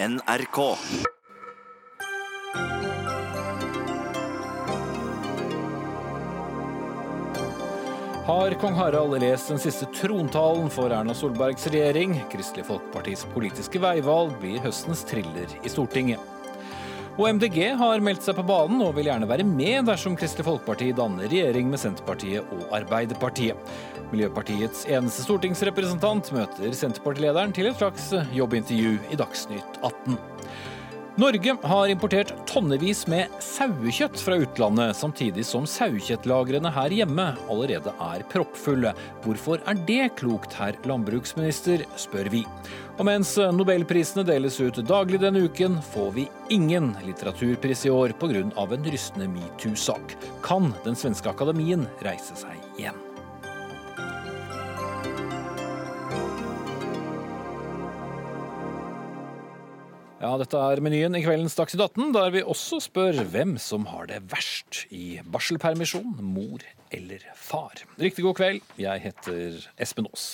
NRK. Har kong Harald lest den siste trontalen for Erna Solbergs regjering? Kristelig Folkepartis politiske veivalg blir høstens thriller i Stortinget. Og MDG har meldt seg på banen og vil gjerne være med dersom Kristelig Folkeparti danner regjering med Senterpartiet og Arbeiderpartiet. Miljøpartiets eneste stortingsrepresentant møter Senterpartilederen til et slags jobbintervju i Dagsnytt 18. Norge har importert tonnevis med sauekjøtt fra utlandet, samtidig som sauekjøttlagrene her hjemme allerede er proppfulle. Hvorfor er det klokt, herr landbruksminister, spør vi. Og mens nobelprisene deles ut daglig denne uken, får vi ingen litteraturpris i år pga. en rystende metoo-sak. Kan Den svenske akademien reise seg igjen? Ja, dette er menyen i kveldens Dagsnytt 18, der vi også spør hvem som har det verst i barselpermisjon, mor eller far. Riktig god kveld, jeg heter Espen Aas.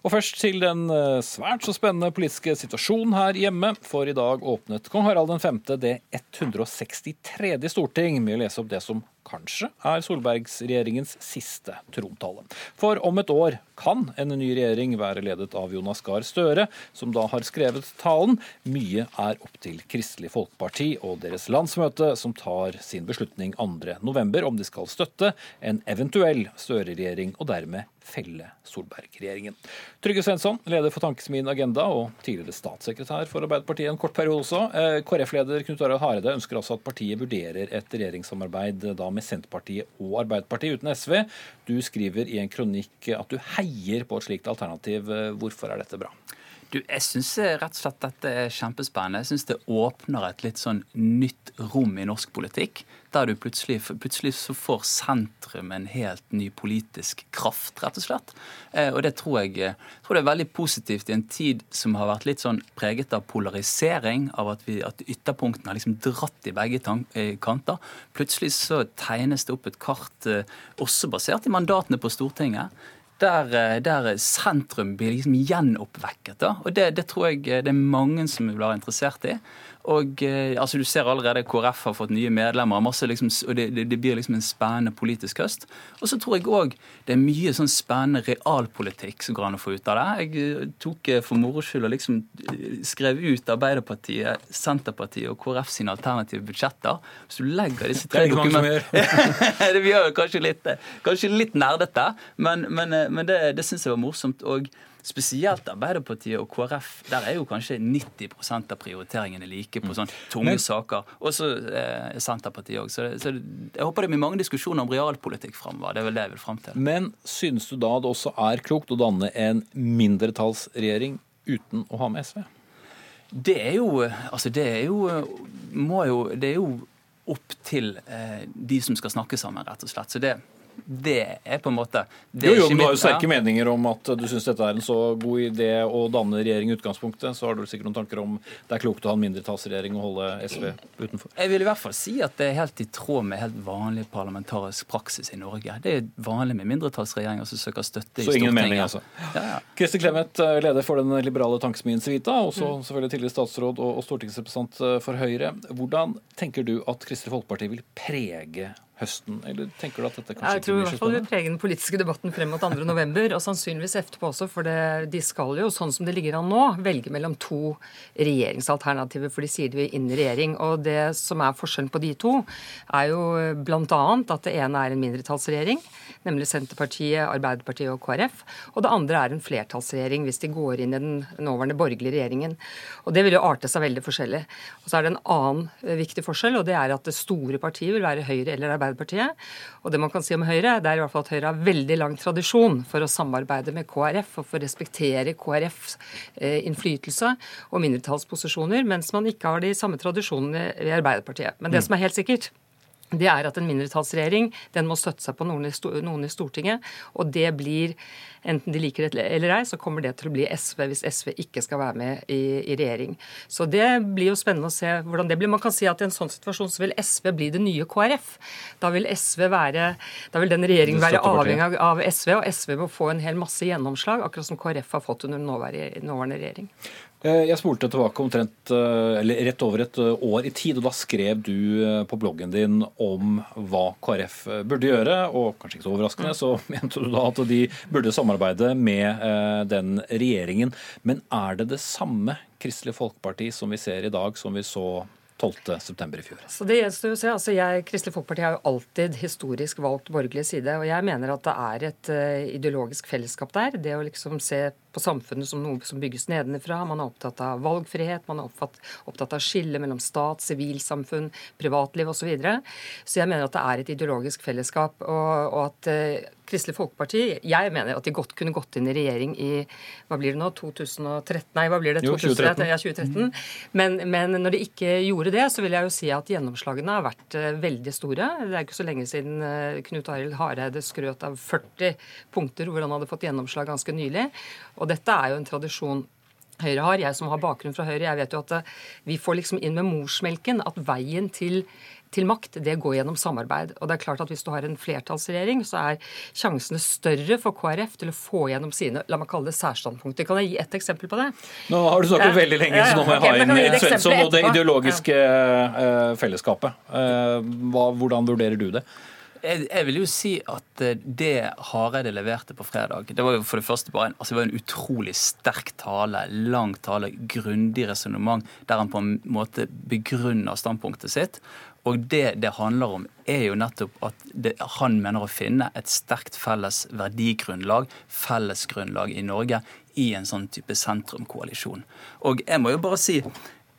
Og først til den eh, svært så spennende politiske situasjonen her hjemme. For i dag åpnet kong Harald 5. det 163. storting med å lese opp det som kanskje er Solbergs-regjeringens siste trontale. For om et år kan en ny regjering være ledet av Jonas Gahr Støre, som da har skrevet talen. Mye er opp til Kristelig Folkeparti og deres landsmøte, som tar sin beslutning 2.11. om de skal støtte en eventuell Støre-regjering og dermed felle Solberg-regjeringen. Trygve Svensson, leder for Tankesmien Agenda og tidligere statssekretær for Arbeiderpartiet en kort periode også. Eh, KrF-leder Knut Arild Hareide ønsker altså at partiet vurderer et regjeringssamarbeid da med Senterpartiet og Arbeiderpartiet uten SV. Du skriver i en kronikk at du heier på et slikt alternativ. Hvorfor er dette bra? Du, jeg syns rett og slett dette er kjempespennende. Jeg syns det åpner et litt sånn nytt rom i norsk politikk. Der du plutselig, plutselig så får sentrum en helt ny politisk kraft, rett og slett. Eh, og det tror jeg, tror det er veldig positivt i en tid som har vært litt sånn preget av polarisering, av at, vi, at ytterpunktene har liksom dratt i begge eh, kanter. Plutselig så tegnes det opp et kart, eh, også basert i mandatene på Stortinget der, eh, der, sentrum blir liksom gjenoppvekket. Da. Og det, det, tror jeg det er mange som vil være interessert i. Og eh, altså Du ser allerede KrF har fått nye medlemmer, masse liksom, og det, det, blir liksom en spennende politisk høst. Og så tror jeg òg det er mye sånn spennende realpolitikk som går an å få ut av det. Jeg eh, tok eh, for moro skyld og liksom skrev ut Arbeiderpartiet, Senterpartiet og KrF sine alternative budsjetter. Hvis du legger disse tre dokumentene Det gjør kanskje litt, kanskje litt nerdete, men, men, men det, det syns jeg var morsomt. og spesielt Arbeiderpartiet og KrF, der er jo kanskje 90% av prioriteringene like på sånne tunge Men, saker. Også eh, Senterpartiet òg. Så, så, jeg håper det blir mange diskusjoner om realpolitikk framover. Det er vel det jeg vil fram til. Men synes du da det også er klokt å danne en mindretallsregjering uten å ha med SV? Det er jo Altså, det er jo må jo Det er jo opp til eh, de som skal snakke sammen, rett og slett. Så det det er på en måte Jo, jo, men Du har jo sterke meninger om at du syns dette er en så god idé å danne regjering i utgangspunktet. Så har du sikkert noen tanker om det er klokt å ha en mindretallsregjering og holde SV utenfor? Jeg vil i hvert fall si at det er helt i tråd med helt vanlig parlamentarisk praksis i Norge. Det er vanlig med mindretallsregjeringer som søker støtte så i Stortinget. Så ingen mening, altså. Ja, ja. Kristi Clemet, eh, leder for den liberale tankesmien Civita, også mm. selvfølgelig tidligere statsråd og stortingsrepresentant eh, for Høyre. Hvordan tenker du at Kristelig Folkeparti vil prege høsten? Eller tenker du at dette kanskje Jeg tror i hvert fall vil prege den politiske debatten frem mot 2.11., og sannsynligvis etterpå også, for det, de skal jo, sånn som det ligger an nå, velge mellom to regjeringsalternativer, for de sier de vil inn i regjering. Og det som er forskjellen på de to, er jo bl.a. at det ene er en mindretallsregjering, nemlig Senterpartiet, Arbeiderpartiet og KrF, og det andre er en flertallsregjering hvis de går inn i den nåværende borgerlige regjeringen. Og Det vil jo arte seg veldig forskjellig. Og Så er det en annen viktig forskjell, og det er at det store partiet vil være Høyre eller Arbeiderpartiet Arbeiderpartiet. Og det man kan si om Høyre, det er i hvert fall at Høyre har veldig lang tradisjon for å samarbeide med KrF og for å respektere KrFs eh, innflytelse og mindretallsposisjoner, mens man ikke har de samme tradisjonene i Arbeiderpartiet. Men det mm. som er helt sikkert, det er at en mindretallsregjering den må støtte seg på noen i, Stortinget. Og det blir, enten de liker det eller ei, så kommer det til å bli SV hvis SV ikke skal være med i, i, regjering. Så det blir jo spennende å se hvordan det blir. Man kan si at i en sånn situasjon så vil SV bli det nye KrF. Da vil SV være, da vil den regjeringen være avhengig av SV, og SV må få en hel masse gjennomslag, akkurat som KrF har fått under nåværende regjering. Eh, jeg spolte tilbake omtrent eh, eller rett over et eh, år i tid, og da skrev du på bloggen din om hva KrF burde gjøre. Og kanskje ikke så overraskende, så mente du da at de burde samarbeide med den regjeringen. Men er det det samme Kristelig Folkeparti som vi ser i dag, som vi så 12.9. i fjor. Så det gjenstår å se. Altså jeg, Kristelig Folkeparti har jo alltid historisk valgt borgerlig side. Og jeg mener at det er et ideologisk fellesskap der. Det å liksom se på samfunnet som noe som bygges nedenfra. Man er opptatt av valgfrihet, man er opptatt, opptatt av skille mellom stat, sivilsamfunn, privatliv osv. Så, videre. så jeg mener at det er et ideologisk fellesskap. Og, og at uh, Kristelig Folkeparti Jeg mener at de godt kunne gått inn i regjering i hva blir det nå, 2013? Nei, hva blir det? Jo, 2013. Ja, 2013. Men, men, når de ikke gjorde det, så vil jeg jo si at gjennomslagene har vært uh, veldig store. Det er ikke så lenge siden uh, Knut Arild Hareide skrøt av 40 punkter hvor han hadde fått gjennomslag ganske nylig. Og dette er jo en tradisjon Høyre har. Jeg som har bakgrunn fra Høyre, jeg vet jo at eh, vi får liksom inn med morsmelken at veien til til makt, det går gjennom samarbeid. Og det er klart at Hvis du har en flertallsregjering, så er sjansene større for KrF til å få gjennom sine la meg kalle det særstandpunkter. Kan jeg gi ett eksempel på det? Nå har du snakket ja. veldig lenge, så nå må jeg ha inn Svensson og det ideologiske ja. uh, fellesskapet. Hva, hvordan vurderer du det? Jeg, jeg, vil jo si at eh, det Hareide leverte på fredag, det var jo for det første bare en, altså det var en utrolig sterk tale, lang tale, grundig resonnement, der han på en måte begrunner standpunktet sitt. Og det det handler om, er jo nettopp at det, han mener å finne et sterkt felles verdigrunnlag, fellesgrunnlag i Norge, i en sånn type sentrumkoalisjon. Og jeg må jo bare si,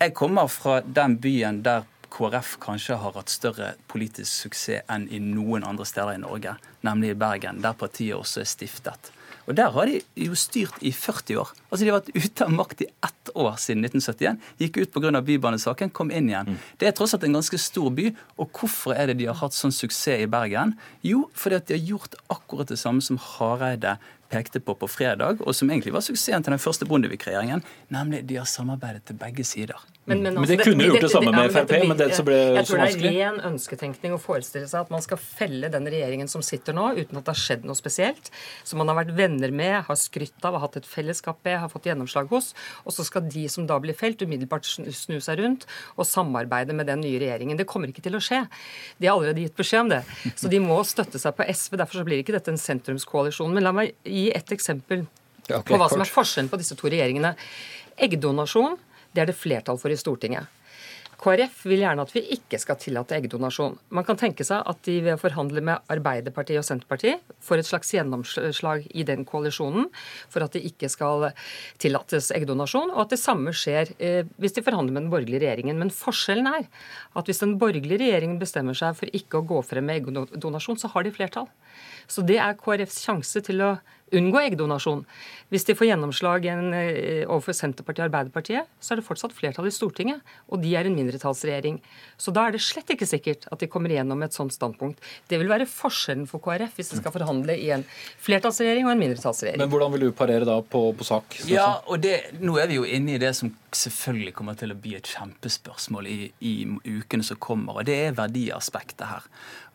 jeg kommer fra den byen der KrF kanskje har hatt større politisk suksess enn i noen andre steder i Norge, nemlig i Bergen, der partiet også er stiftet. Og Der har de jo styrt i 40 år. Altså De har vært ute av makt i ett år siden 1971. Gikk ut pga. Bybanesaken, kom inn igjen. Mm. Det er tross alt en ganske stor by. Og hvorfor er det de har hatt sånn suksess i Bergen? Jo, fordi at de har gjort akkurat det samme som Hareide pekte på på fredag, og som egentlig var suksessen til den første Bondevik-regjeringen, nemlig de har samarbeidet til begge sider. Men, men, altså, men de kunne gjort det, det samme med Frp, men det som ble så vanskelig. Jeg tror det er ren ønsketenkning å forestille seg at man skal felle den regjeringen som sitter nå, uten at det har skjedd noe spesielt, som man har vært venner med, har skrytt av, har hatt et fellesskap med, har fått gjennomslag hos, og så skal de som da blir felt, umiddelbart snu seg rundt og samarbeide med den nye regjeringen. Det kommer ikke til å skje. De har allerede gitt beskjed om det. Så de må støtte seg på SV. Derfor så blir ikke dette en sentrumskoalisjon. Men la meg gi et eksempel på hva som er forskjellen på disse to regjeringene. Eggdonasjon det er det flertall for i Stortinget. KrF vil gjerne at vi ikke skal tillate eggdonasjon. Man kan tenke seg at de ved å forhandle med Arbeiderpartiet og Senterpartiet får et slags gjennomslag i den koalisjonen for at det ikke skal tillates eggdonasjon, og at det samme skjer eh, hvis de forhandler med den borgerlige regjeringen. Men forskjellen er at hvis den borgerlige regjeringen bestemmer seg for ikke å gå frem med eggdonasjon, så har de flertall. Så det er KrFs sjanse til å unngå eggdonasjon. Hvis de får gjennomslag eh, overfor Senterpartiet og Arbeiderpartiet, så er det fortsatt flertall i Stortinget, og de er en mindretallsregjering. Så da er det slett ikke sikkert at de kommer igjennom med et sånt standpunkt. Det vil være forskjellen for KrF hvis de skal forhandle i en flertallsregjering og en mindretallsregjering. Men hvordan vil du parere da på, på sak? Ja, og det, Nå er vi jo inne i det som selvfølgelig kommer til å bli et kjempespørsmål i, i ukene som kommer, og det er verdiaspektet her.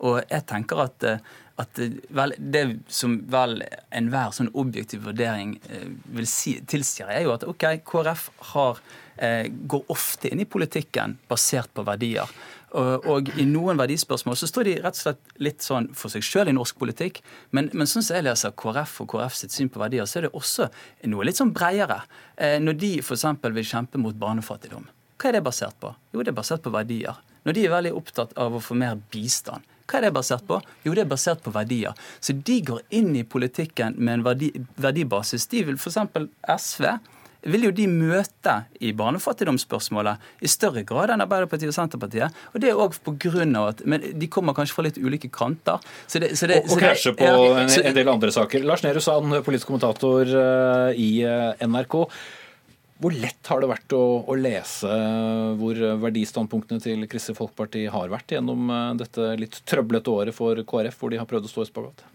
Og jeg tenker at eh, at vel, det som vel enhver sånn objektiv vurdering eh, vil si, tilsier, er jo at ok, KrF har, eh, går ofte inn i politikken basert på verdier. Og, og, i noen verdispørsmål så står de rett og slett litt sånn for seg sjøl i norsk politikk. Men, men sånn som jeg leser KrF og KrF sitt syn på verdier, så er det også noe litt sånn breiere. Eh, når de f.eks. vil kjempe mot barnefattigdom, hva er det basert på? Jo, det er basert på verdier. Når de er veldig opptatt av å få mer bistand, hva er det basert på? Jo, det er basert på verdier. Så de går inn i politikken med en verdi, verdibasis. De vil f.eks. SV vil jo de møte i barnefattigdomsspørsmålet i større grad enn Arbeiderpartiet og Senterpartiet. Og det er òg pga. at Men de kommer kanskje fra litt ulike kanter. Så det, så det, og, og krasjer på ja, en, en, del andre saker. Lars Nehru Sand, politisk kommentator uh, i uh, NRK. Hvor lett har det vært å, å, lese hvor verdistandpunktene til Kristelig Folkeparti har vært gjennom eh, dette litt trøblete året for KrF, hvor de har prøvd å stå i spagat?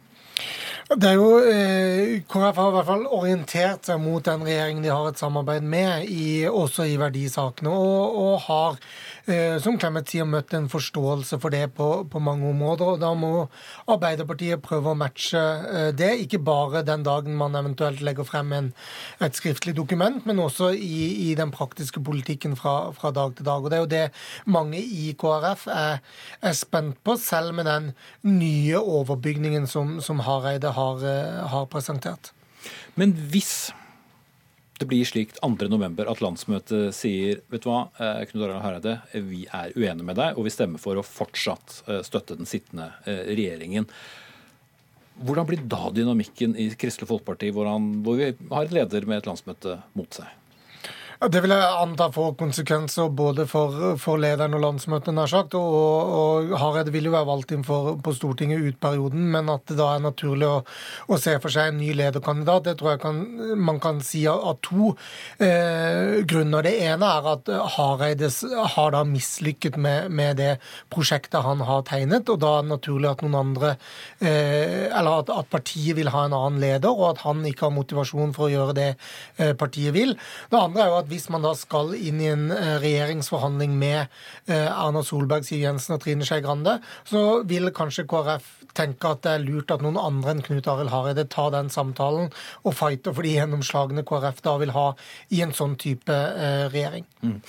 Det er jo, eh, KrF har i hvert fall orientert seg mot den regjeringen de har et samarbeid med, i, også i verdisakene, og, og har som Clemet sier, møtt en forståelse for det på, på, mange områder. og Da må Arbeiderpartiet prøve å matche eh, det, ikke bare den dagen man eventuelt legger frem en, et skriftlig dokument, men også i, i den praktiske politikken fra, fra, dag til dag. Og Det er jo det mange i KrF er, er spent på, selv med den nye overbygningen som, som Hareide har, eh, har presentert. Men hvis det blir slik 2.11. at landsmøtet sier vet du hva, eh, Knut Arild Hareide, vi er uenige med deg, og vi stemmer for å fortsatt eh, støtte den sittende eh, regjeringen. Hvordan blir da dynamikken i Kristelig Folkeparti, hvor, han, hvor vi har en leder med et landsmøte mot seg? Det vil jeg anta får konsekvenser både for, for lederen og landsmøtet, nær sagt. Og, og Hareide vil jo være valgt inn for, på Stortinget ut perioden, men at det da er naturlig å, å se for seg en ny lederkandidat, det tror jeg kan, man kan si av, to eh, grunner. Det ene er at Hareide har da mislykket med, med, det prosjektet han har tegnet, og da er det naturlig at noen andre eh, Eller at, at, partiet vil ha en annen leder, og at han ikke har motivasjon for å gjøre det eh, partiet vil. Det andre er jo at hvis man da skal inn i en eh, regjeringsforhandling med eh, Erna Solberg, Siv Jensen og Trine Skei Grande, så vil kanskje KrF tenke at det er lurt at noen andre enn Knut Arild Hareide tar den samtalen og fighter for de gjennomslagene KrF da vil ha i en sånn type eh, regjering. Mm.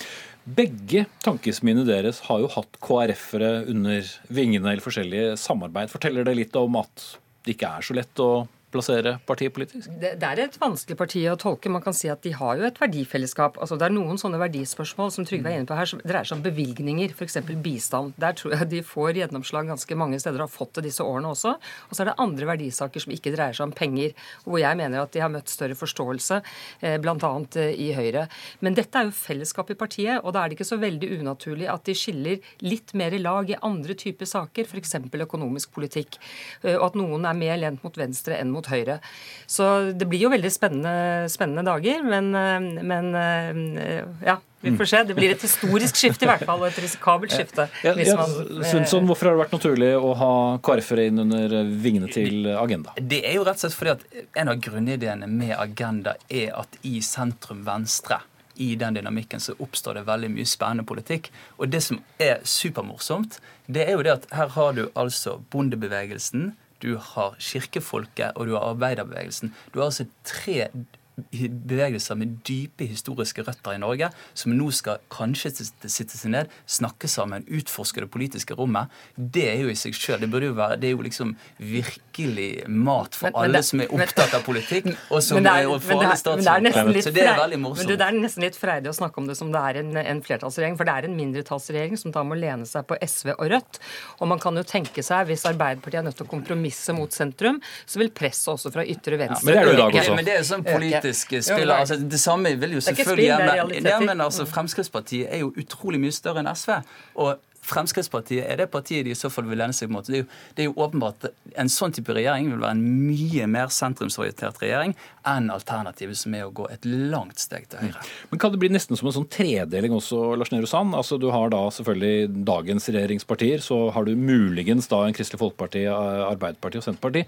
Begge tankesmiene deres har jo hatt KrF-ere under vingene eller forskjellige samarbeid. Forteller det litt om at det ikke er så lett å plassere partiet politisk? Det, det, er et vanskelig parti å tolke. Man kan si at de har jo et verdifellesskap. Altså, det er noen sånne verdispørsmål som Trygve er inne på her, som dreier seg om bevilgninger, f.eks. bistand. Der tror jeg de får gjennomslag ganske mange steder og har fått det disse årene også. Og så er det andre verdisaker som ikke dreier seg om penger, hvor jeg mener at de har møtt større forståelse, eh, bl.a. Eh, i Høyre. Men dette er jo fellesskap i partiet, og da er det ikke så veldig unaturlig at de skiller litt mer i lag i andre typer saker, f.eks. økonomisk politikk, eh, og at noen er mer lent mot venstre enn mot mot Høyre. Så det blir jo veldig spennende, spennende dager, men, eh, men eh, ja. Vi får se. Det blir et historisk skifte i hvert fall, og et risikabelt skifte. Ja, ja, man, hvorfor har det vært naturlig å ha KrF-ere inn under vingene til Agenda? Det er jo rett og slett fordi at En av grunnideene med Agenda er at i sentrum venstre i den dynamikken så oppstår det veldig mye spennende politikk. Og det som er supermorsomt, det er jo det at her har du altså bondebevegelsen, du har kirkefolket og du har arbeiderbevegelsen. Du har altså tre bevegelser med dype historiske røtter i Norge, som nå skal kanskje sitte seg ned, snakke sammen, utforske det politiske rommet. Det er jo i seg sjøl Det burde jo være, det er jo liksom virkelig mat for men, alle det, som er opptatt av politikk, og som men er, for alle statsråder. Så det er veldig morsomt. Men det er nesten litt freidig å snakke om det som det er en, en flertallsregjering, for det er en mindretallsregjering som da må lene seg på SV og Rødt. Og man kan jo tenke seg, hvis Arbeiderpartiet er nødt til å kompromisse mot sentrum, så vil presset også fra ytre venstre ja, Men det er det jo i dag også. Politisk spiller. Altså, det samme vil jo selvfølgelig gjelde. Ja, men altså, Fremskrittspartiet er jo utrolig mye større enn SV. og Fremskrittspartiet er det partiet de i så fall vil lene seg mot. Det er, jo, det er jo åpenbart En sånn type regjering vil være en mye mer sentrumsorientert regjering enn alternativet som er å gå et langt steg til høyre. Men Kan det bli nesten som en sånn tredeling også, Lars Nehru Sand? Altså, du har da selvfølgelig dagens regjeringspartier, så har du muligens da en Kristelig Folkeparti, Arbeiderparti og Senterparti.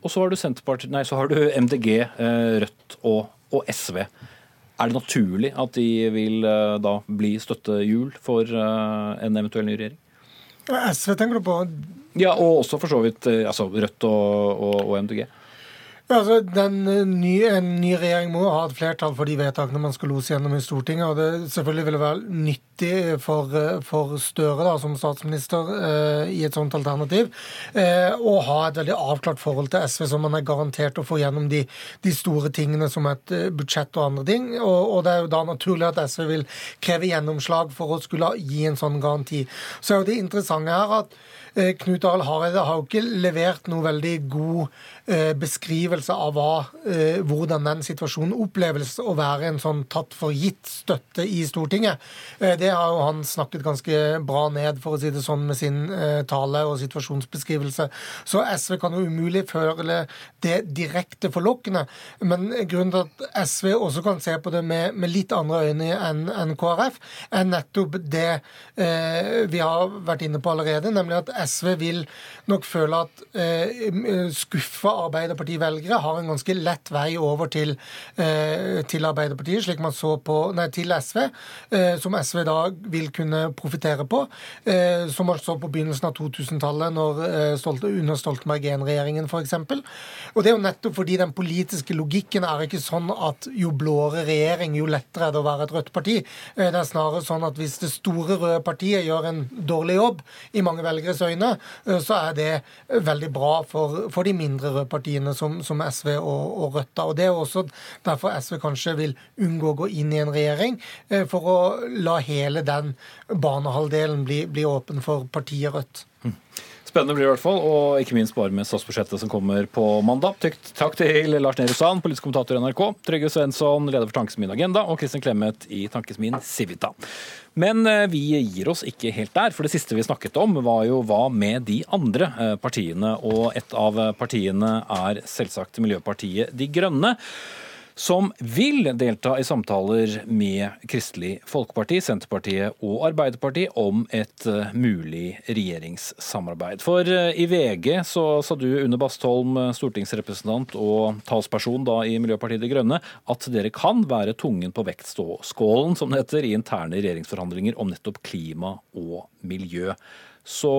Og så har du, nei, så har du MDG, eh, Rødt og, og, SV. Er det naturlig at de vil eh, da bli støttehjul for eh, en eventuell ny regjering? SV tenker du på? Ja, og også for så vidt altså Rødt og, og, og MDG. Altså, den eh, nye, En ny regjering må ha et flertall for de vedtakene man skal lose gjennom i Stortinget. og Det selvfølgelig vil være nyttig for, eh, for Støre da, som statsminister eh, i et sånt alternativ eh, å ha et veldig avklart forhold til SV, som man er garantert å få gjennom de, de store tingene som et eh, budsjett og andre ting. Og, og, Det er jo da naturlig at SV vil kreve gjennomslag for å skulle gi en sånn garanti. Så er jo det interessante her at eh, Knut Arild Hareide har jo ikke levert noe veldig god beskrivelse beskrivelse av hva, eh, hvordan den situasjonen oppleves å være en sånn tatt for gitt støtte i Stortinget. Eh, det har jo han snakket ganske bra ned, for å si det sånn, med sin eh, tale og situasjonsbeskrivelse. Så SV kan jo umulig føle det direkte forlokkende. Men grunnen til at SV også kan se på det med, med litt andre øyne enn en KrF, er nettopp det eh, vi har vært inne på allerede, nemlig at SV vil nok føle at eh, skuffa Arbeiderparti-velgere har en ganske lett vei over til, eh, til Arbeiderpartiet, slik man så på, nei, til SV, eh, som SV da vil kunne profitere på. Eh, som man så på begynnelsen av 2000-tallet når eh, Stolte, under Stoltenberg I-regjeringen f.eks. Og det er jo nettopp fordi den politiske logikken er ikke sånn at jo blåere regjering, jo lettere er det å være et rødt parti. Det er snarere sånn at hvis det store røde partiet gjør en dårlig jobb i mange velgeres øyne, så er det veldig bra for, for de mindre røde partiene som, som SV og, og Rødt. Og Det er også derfor SV kanskje vil unngå å gå inn i en regjering, for å la hele den banehalvdelen bli, bli åpen for partiet Rødt. Mm. Spennende blir det i hvert fall, og ikke minst bare med statsbudsjettet som kommer på mandag. Takk til Lars Nehru Sand, politisk kommentator i NRK, Trygve Svensson, leder for Tankesmien Agenda, og Kristin Clemet i Tankesmien Civita. Men eh, vi gir oss ikke helt der, for det siste vi snakket om var jo hva med de andre eh, partiene. Og et av partiene er selvsagt Miljøpartiet De Grønne som vil delta i samtaler med Kristelig Folkeparti, Senterpartiet og Arbeiderpartiet om et eh, mulig regjeringssamarbeid. For eh, i VG så sa du, Une Bastholm, eh, stortingsrepresentant og talsperson da i Miljøpartiet De Grønne, at dere kan være tungen på vektskålen, som det heter, i interne regjeringsforhandlinger om nettopp klima og miljø. Så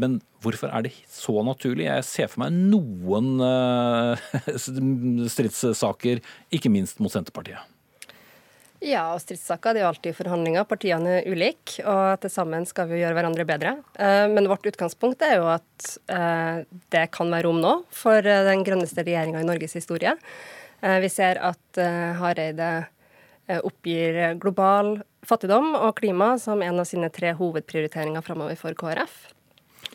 men hvorfor er det så naturlig? Jeg ser for meg noen uh, stridssaker, ikke minst mot Senterpartiet. Ja, og stridssaker det er jo alltid forhandlinger. Partiene er ulike, og til sammen skal vi gjøre hverandre bedre. Uh, men vårt utgangspunkt er jo at uh, det kan være rom nå for den grønneste regjeringa i Norges historie. Vi ser at Hareide oppgir global fattigdom og klima som en av sine tre hovedprioriteringer framover for KrF.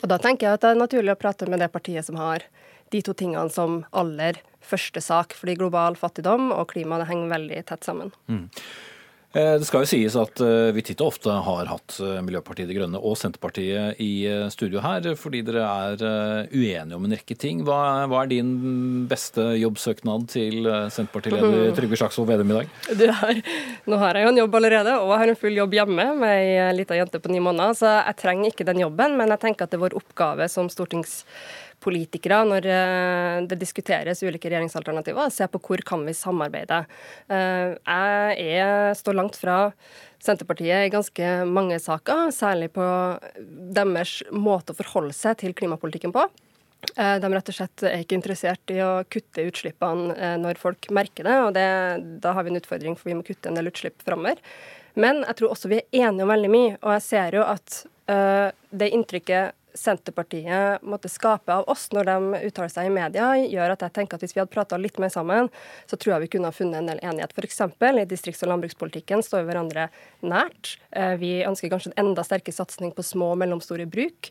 Og Da tenker jeg at det er naturlig å prate med det partiet som har de to tingene som aller første sak. Fordi global fattigdom og klima det henger veldig tett sammen. Mm. Eh, det skal jo sies at eh, vi titt og ofte har hatt eh, Miljøpartiet De Grønne og Senterpartiet i studio her, fordi dere er uenige om en rekke ting. Hva, er din beste jobbsøknad til Senterpartileder Trygve Slagsvold Vedum i dag? Har, nå har jeg jo en jobb allerede, og jeg har en full jobb hjemme med ei lita jente på ni måneder, så jeg trenger ikke den jobben. Men jeg tenker at det er vår oppgave som stortings politikere når eh, det diskuteres ulike regjeringsalternativer, se på hvor kan vi samarbeide. Eh, jeg er, står langt fra Senterpartiet i ganske mange saker, særlig på deres måte å forholde seg til klimapolitikken på. Eh, de rett og slett er ikke interessert i å kutte utslippene når folk merker det, og det, da har vi en utfordring, for vi må kutte en del utslipp framover. Men jeg tror også vi er enige om veldig mye, og jeg ser jo at det inntrykket Senterpartiet måtte skape av oss når de uttaler seg i media, gjør at jeg tenker at hvis vi hadde prata litt mer sammen, så tror jeg vi kunne ha funnet en del enighet. F.eks. i distrikts- og landbrukspolitikken står vi hverandre nært. Eh, vi ønsker kanskje en enda sterkere satsing på små og mellomstore bruk,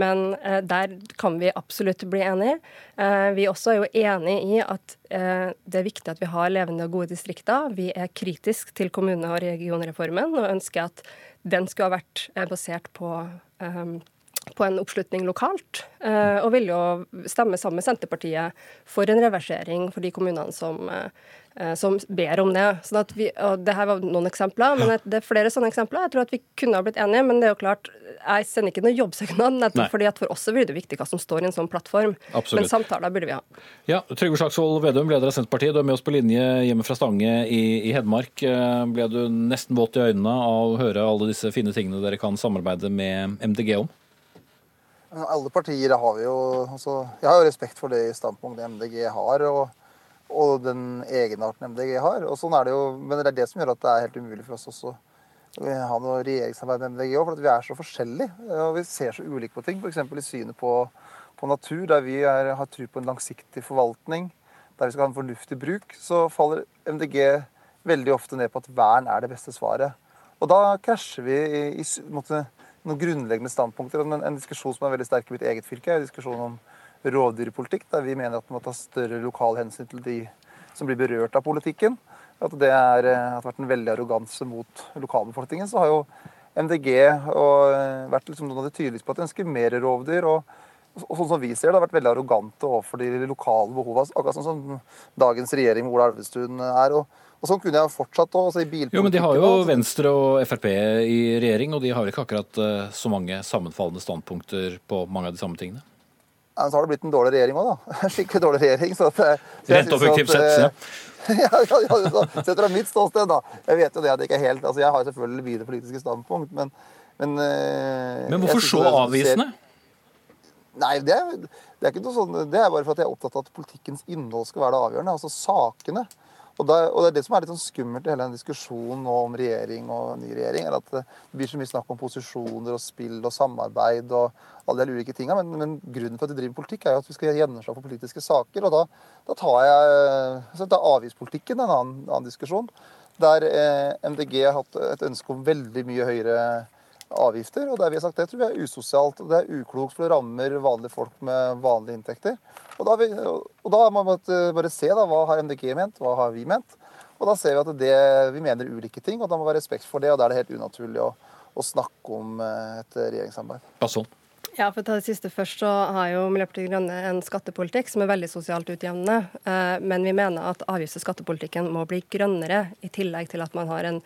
men eh, der kan vi absolutt bli enige. Eh, vi også er jo enig i at det er viktig at vi har levende og gode distrikter. Vi er kritisk til kommune- og regionreformen og ønsker at den skulle ha vært basert på på en oppslutning lokalt, eh, og vil jo stemme sammen med Senterpartiet for en reversering for de kommunene som, eh, som ber om det. Sånn at vi, og det her var noen eksempler, men det er flere sånne eksempler. Jeg tror at vi kunne ha blitt enige, men det er jo klart, jeg sender ikke noen jobbsøknad, nettopp fordi at for oss blir det viktig hva som står i en sånn plattform. Absolutt. Men samtaler burde vi ha. Ja, Trygve Slagsvold Vedum, leder av Senterpartiet, du er med oss på linje hjemme fra Stange i, i Hedmark. Eh, ble du nesten våt i øynene av å høre alle disse fine tingene dere kan samarbeide med MDG om? Alle partier har vi jo altså, Jeg har jo respekt for det standpunktet MDG har, og, og den egenarten MDG har. og sånn er det jo, Men det er det som gjør at det er helt umulig for oss også å ha noe regjeringssamarbeid med MDG òg, for vi er så forskjellige. og Vi ser så ulike på ting. F.eks. i synet på, på, natur, der vi er, har tro på en langsiktig forvaltning, der vi skal ha en fornuftig bruk, så faller MDG veldig ofte ned på at vern er det beste svaret. Og da krasjer vi i, i måte, noen grunnleggende standpunkter. En, en, diskusjon som er veldig sterk i mitt eget fylke, er en diskusjon om rovdyrpolitikk, der vi mener at man må ta større lokal hensyn til de som blir berørt av politikken. At det er, eh, har vært en veldig arroganse mot lokalbefolkningen. Så har jo MDG og, vært liksom noen av de tydeligste på at de ønsker mer rovdyr. og og sånn som vi ser det, har vært veldig arrogante overfor de lokale behovene. Akkurat sånn som dagens regjering med Ola Elvestuen er. og og Sånn kunne jeg fortsatt også, Altså jo, men de har jo Venstre og Frp i regjering, og de har ikke akkurat eh, så mange sammenfallende standpunkter på mange av de samme tingene. Ja, men så har det blitt en dårlig regjering òg, da. Skikkelig dårlig regjering. Så at, eh, så Rent objektivt sett, ja. ja, ja, ja, Sett fra mitt ståsted, da. Jeg vet jo det at jeg ikke er helt altså Jeg har selvfølgelig videre politiske standpunkt, men Men, men hvorfor så avvisende? Nei, det er, det er, ikke noe sånn, det er bare for at jeg er opptatt av at politikkens innhold skal være det avgjørende. Altså sakene. Og, da, og, Det er det som er litt sånn skummelt i hele den diskusjonen nå om regjering og ny regjering. er at Det blir så mye snakk om posisjoner og spill og samarbeid og alle de ulike tinga. Men, men, grunnen for at vi driver politikk, er jo at vi skal gjennomslag for politiske saker. Og da, da tar jeg da er avgiftspolitikken en annen, annen diskusjon. Der eh, MDG har hatt et ønske om veldig mye høyere avgifter. Og der vi har sagt det tror vi er usosialt og det er uklokt, for det rammer vanlige folk med vanlige inntekter. Og da, vi, må man bare se da, hva har MDG ment, hva har vi ment. Og da ser vi at det, vi mener ulike ting, og da må vi være respekt for det. Og da er det helt unaturlig å, å snakke om eh, et regjeringssamarbeid. Ja, Sånn. Ja, for å ta det siste først, så har jo Miljøpartiet Grønne en skattepolitikk som er veldig sosialt utjevnende. Eh, men vi mener at avgifts- og skattepolitikken må bli grønnere, i tillegg til at man har en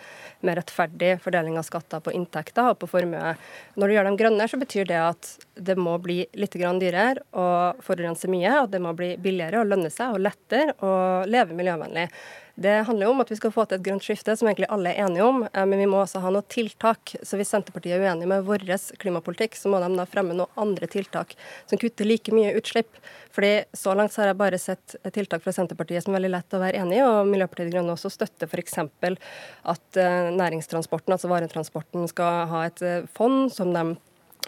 mer rettferdig fordeling av skatter på inntekter og på formue. Når du gjør dem grønne, så betyr det at det må bli litt dyrere å forurense mye, og det må bli billigere å lønne seg og lettere å leve miljøvennlig. Det handler jo om at vi skal få til et grønt skifte, som egentlig alle er enige om. Eh, men vi må også ha noen tiltak. Så hvis Senterpartiet er uenig med vår klimapolitikk, så må de da fremme noen andre tiltak som kutter like mye utslipp. Fordi Så langt så har jeg bare sett tiltak fra Senterpartiet som er veldig lett å være enig i, og Miljøpartiet De Grønne også støtter f.eks. at eh, næringstransporten, altså varetransporten, skal ha et eh, fond som de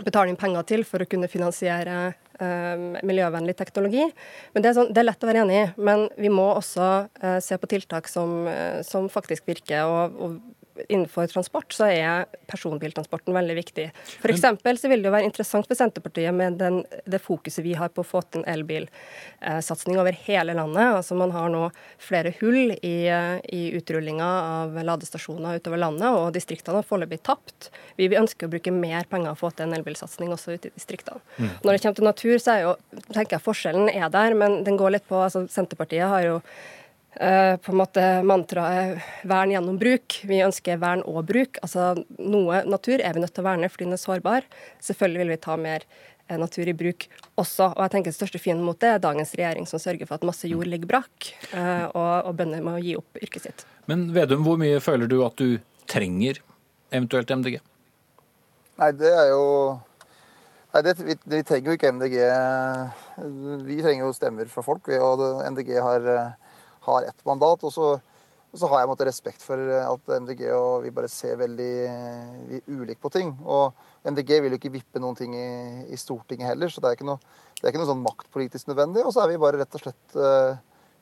betaler inn penger til for å kunne finansiere Eh, miljøvennlig teknologi. Men det er, sånn, det er, lett å være enig i. Men vi må også eh, se på tiltak som, uh, som faktisk virker. og, og innenfor transport så er personbiltransporten veldig viktig. F.eks. så vil det jo være interessant for Senterpartiet med den, det fokuset vi har på å få til en elbilsatsing over hele landet. Altså Man har nå flere hull i, i utrullinga av ladestasjoner utover landet, og distriktene har foreløpig tapt. Vi ønsker å bruke mer penger å få til en elbilsatsing også ute i distriktene. Mm. Når det kommer til natur, så er jo, tenker jeg forskjellen er der, men den går litt på altså Senterpartiet har jo på en måte mantraet 'vern gjennom bruk'. Vi ønsker vern og bruk. Altså Noe natur er vi nødt til å verne fordi den er sårbar. Selvfølgelig vil vi ta mer uh, natur i bruk også. Og jeg tenker Det største fienden mot det er dagens regjering, som sørger for at masse jord ligger brakk, uh, og, og bønder må gi opp yrket sitt. Men Vedum, hvor mye føler du at du trenger eventuelt MDG? Nei, det er jo Nei, det, vi, vi, trenger jo ikke MDG. Vi trenger jo stemmer fra folk. Og MDG har har ett mandat. Og så, og så har jeg måtte, respekt for at MDG og vi bare ser veldig vi ulikt på ting. Og MDG vil jo ikke vippe noen ting i, i Stortinget heller, så det er noe, det er ikke noe sånn maktpolitisk nødvendig. Og så er vi bare rett og slett uh,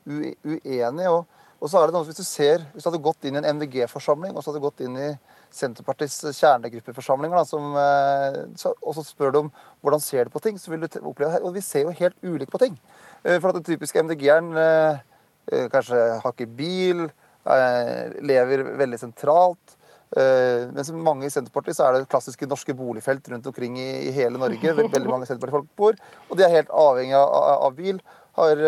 uenige. Og, og, så er det noe, hvis du ser, hvis du hadde gått inn i en MDG-forsamling og så hadde du gått inn i Senterpartiets kjernegruppeforsamlinger, og så spør du om hvordan ser du på ting, så vil du oppleve Og vi ser jo helt ulikt på ting. For at den typiske MDG-eren Eh, kanskje har ikke bil, eh, lever veldig sentralt. Eh, mens mange i Senterpartiet så er det klassiske norske boligfelt rundt omkring i, hele Norge. Veldig mange Senterpartifolk bor. Og de er helt avhengig av, bil. Har,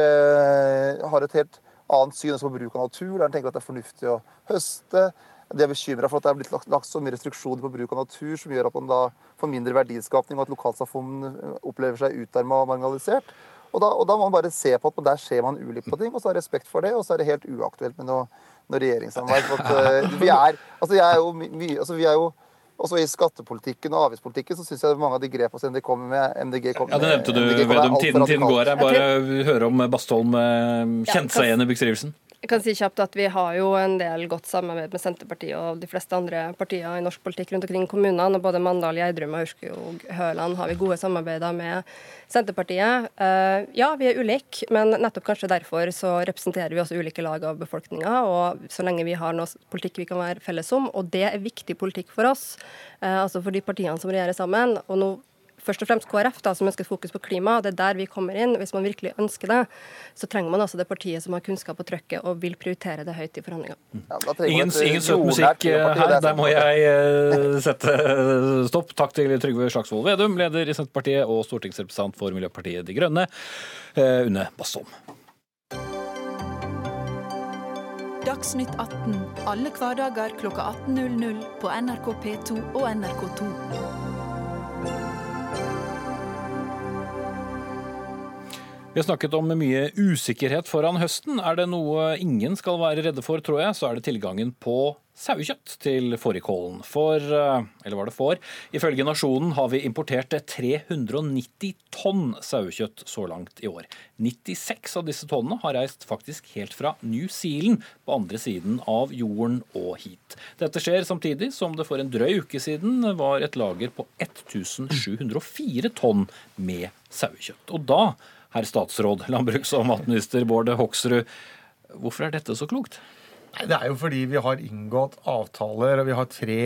har, et helt annet syn også på bruk av natur. Der de tenker at det er fornuftig å høste. De er bekymra for at det er blitt lagt, lagt, så mye restriksjoner på bruk av natur som gjør at man da får mindre verdiskapning, og at lokalsamfunn opplever seg utarma og marginalisert. Og da, og da, må man bare se på at der ser man ulikt på ting, og så ha respekt for det. Og så er det helt uaktuelt med noe, noe regjeringssamarbeid. For at, uh, vi er altså, jeg er jo mye altså, vi er jo også i skattepolitikken og avgiftspolitikken så syns jeg mange av de grepene som MDG kommer med MDG kommer Ja, Det nevnte du, Vedum. Tiden, tiden går. Jeg bare høre om Bastholm eh, kjente seg igjen i beskrivelsen. Jeg kan si kjapt at Vi har jo en del godt samarbeid med Senterpartiet og de fleste andre partier i norsk politikk rundt omkring kommunene. og Både Mandal, Gjerdrum og Aurskog Høland har vi gode samarbeider med Senterpartiet. Uh, ja, vi er ulike, men nettopp kanskje derfor så representerer vi også ulike lag av befolkninga. Og så lenge vi har noe politikk vi kan være felles om, og det er viktig politikk for oss, uh, altså for de partiene som regjerer sammen. og nå først og fremst KrF da, som ønsker fokus på klima. Det er der vi kommer inn. Hvis man virkelig ønsker det, så trenger man altså det partiet som har kunnskap og trøkket og vil prioritere det høyt i forhandlinger. Ja, ingen ingen søt musikk her. Der må jeg sette stopp. Takk til Trygve Slagsvold Vedum, leder i Senterpartiet og stortingsrepresentant for Miljøpartiet De Grønne, Une Bastholm. Dagsnytt 18 alle hverdager kl 18.00 på NRK P2 og NRK2. Vi har snakket om mye usikkerhet foran høsten. Er det noe ingen skal være redde for, tror jeg, så er det tilgangen på sauekjøtt til fårikålen. For, eh, eller var det får, ifølge Nasjonen har vi importert 390 tonn sauekjøtt så langt i år. 96 av disse tonnene har reist faktisk helt fra New Zealand, på andre siden av jorden og hit. Dette skjer samtidig som det for en drøy uke siden var et lager på 1704 tonn med sauekjøtt. Og da, herr statsråd, landbruks- og matminister Bård Hoksrud, hvorfor er dette så klokt? Det er jo fordi vi har inngått avtaler, og vi har tre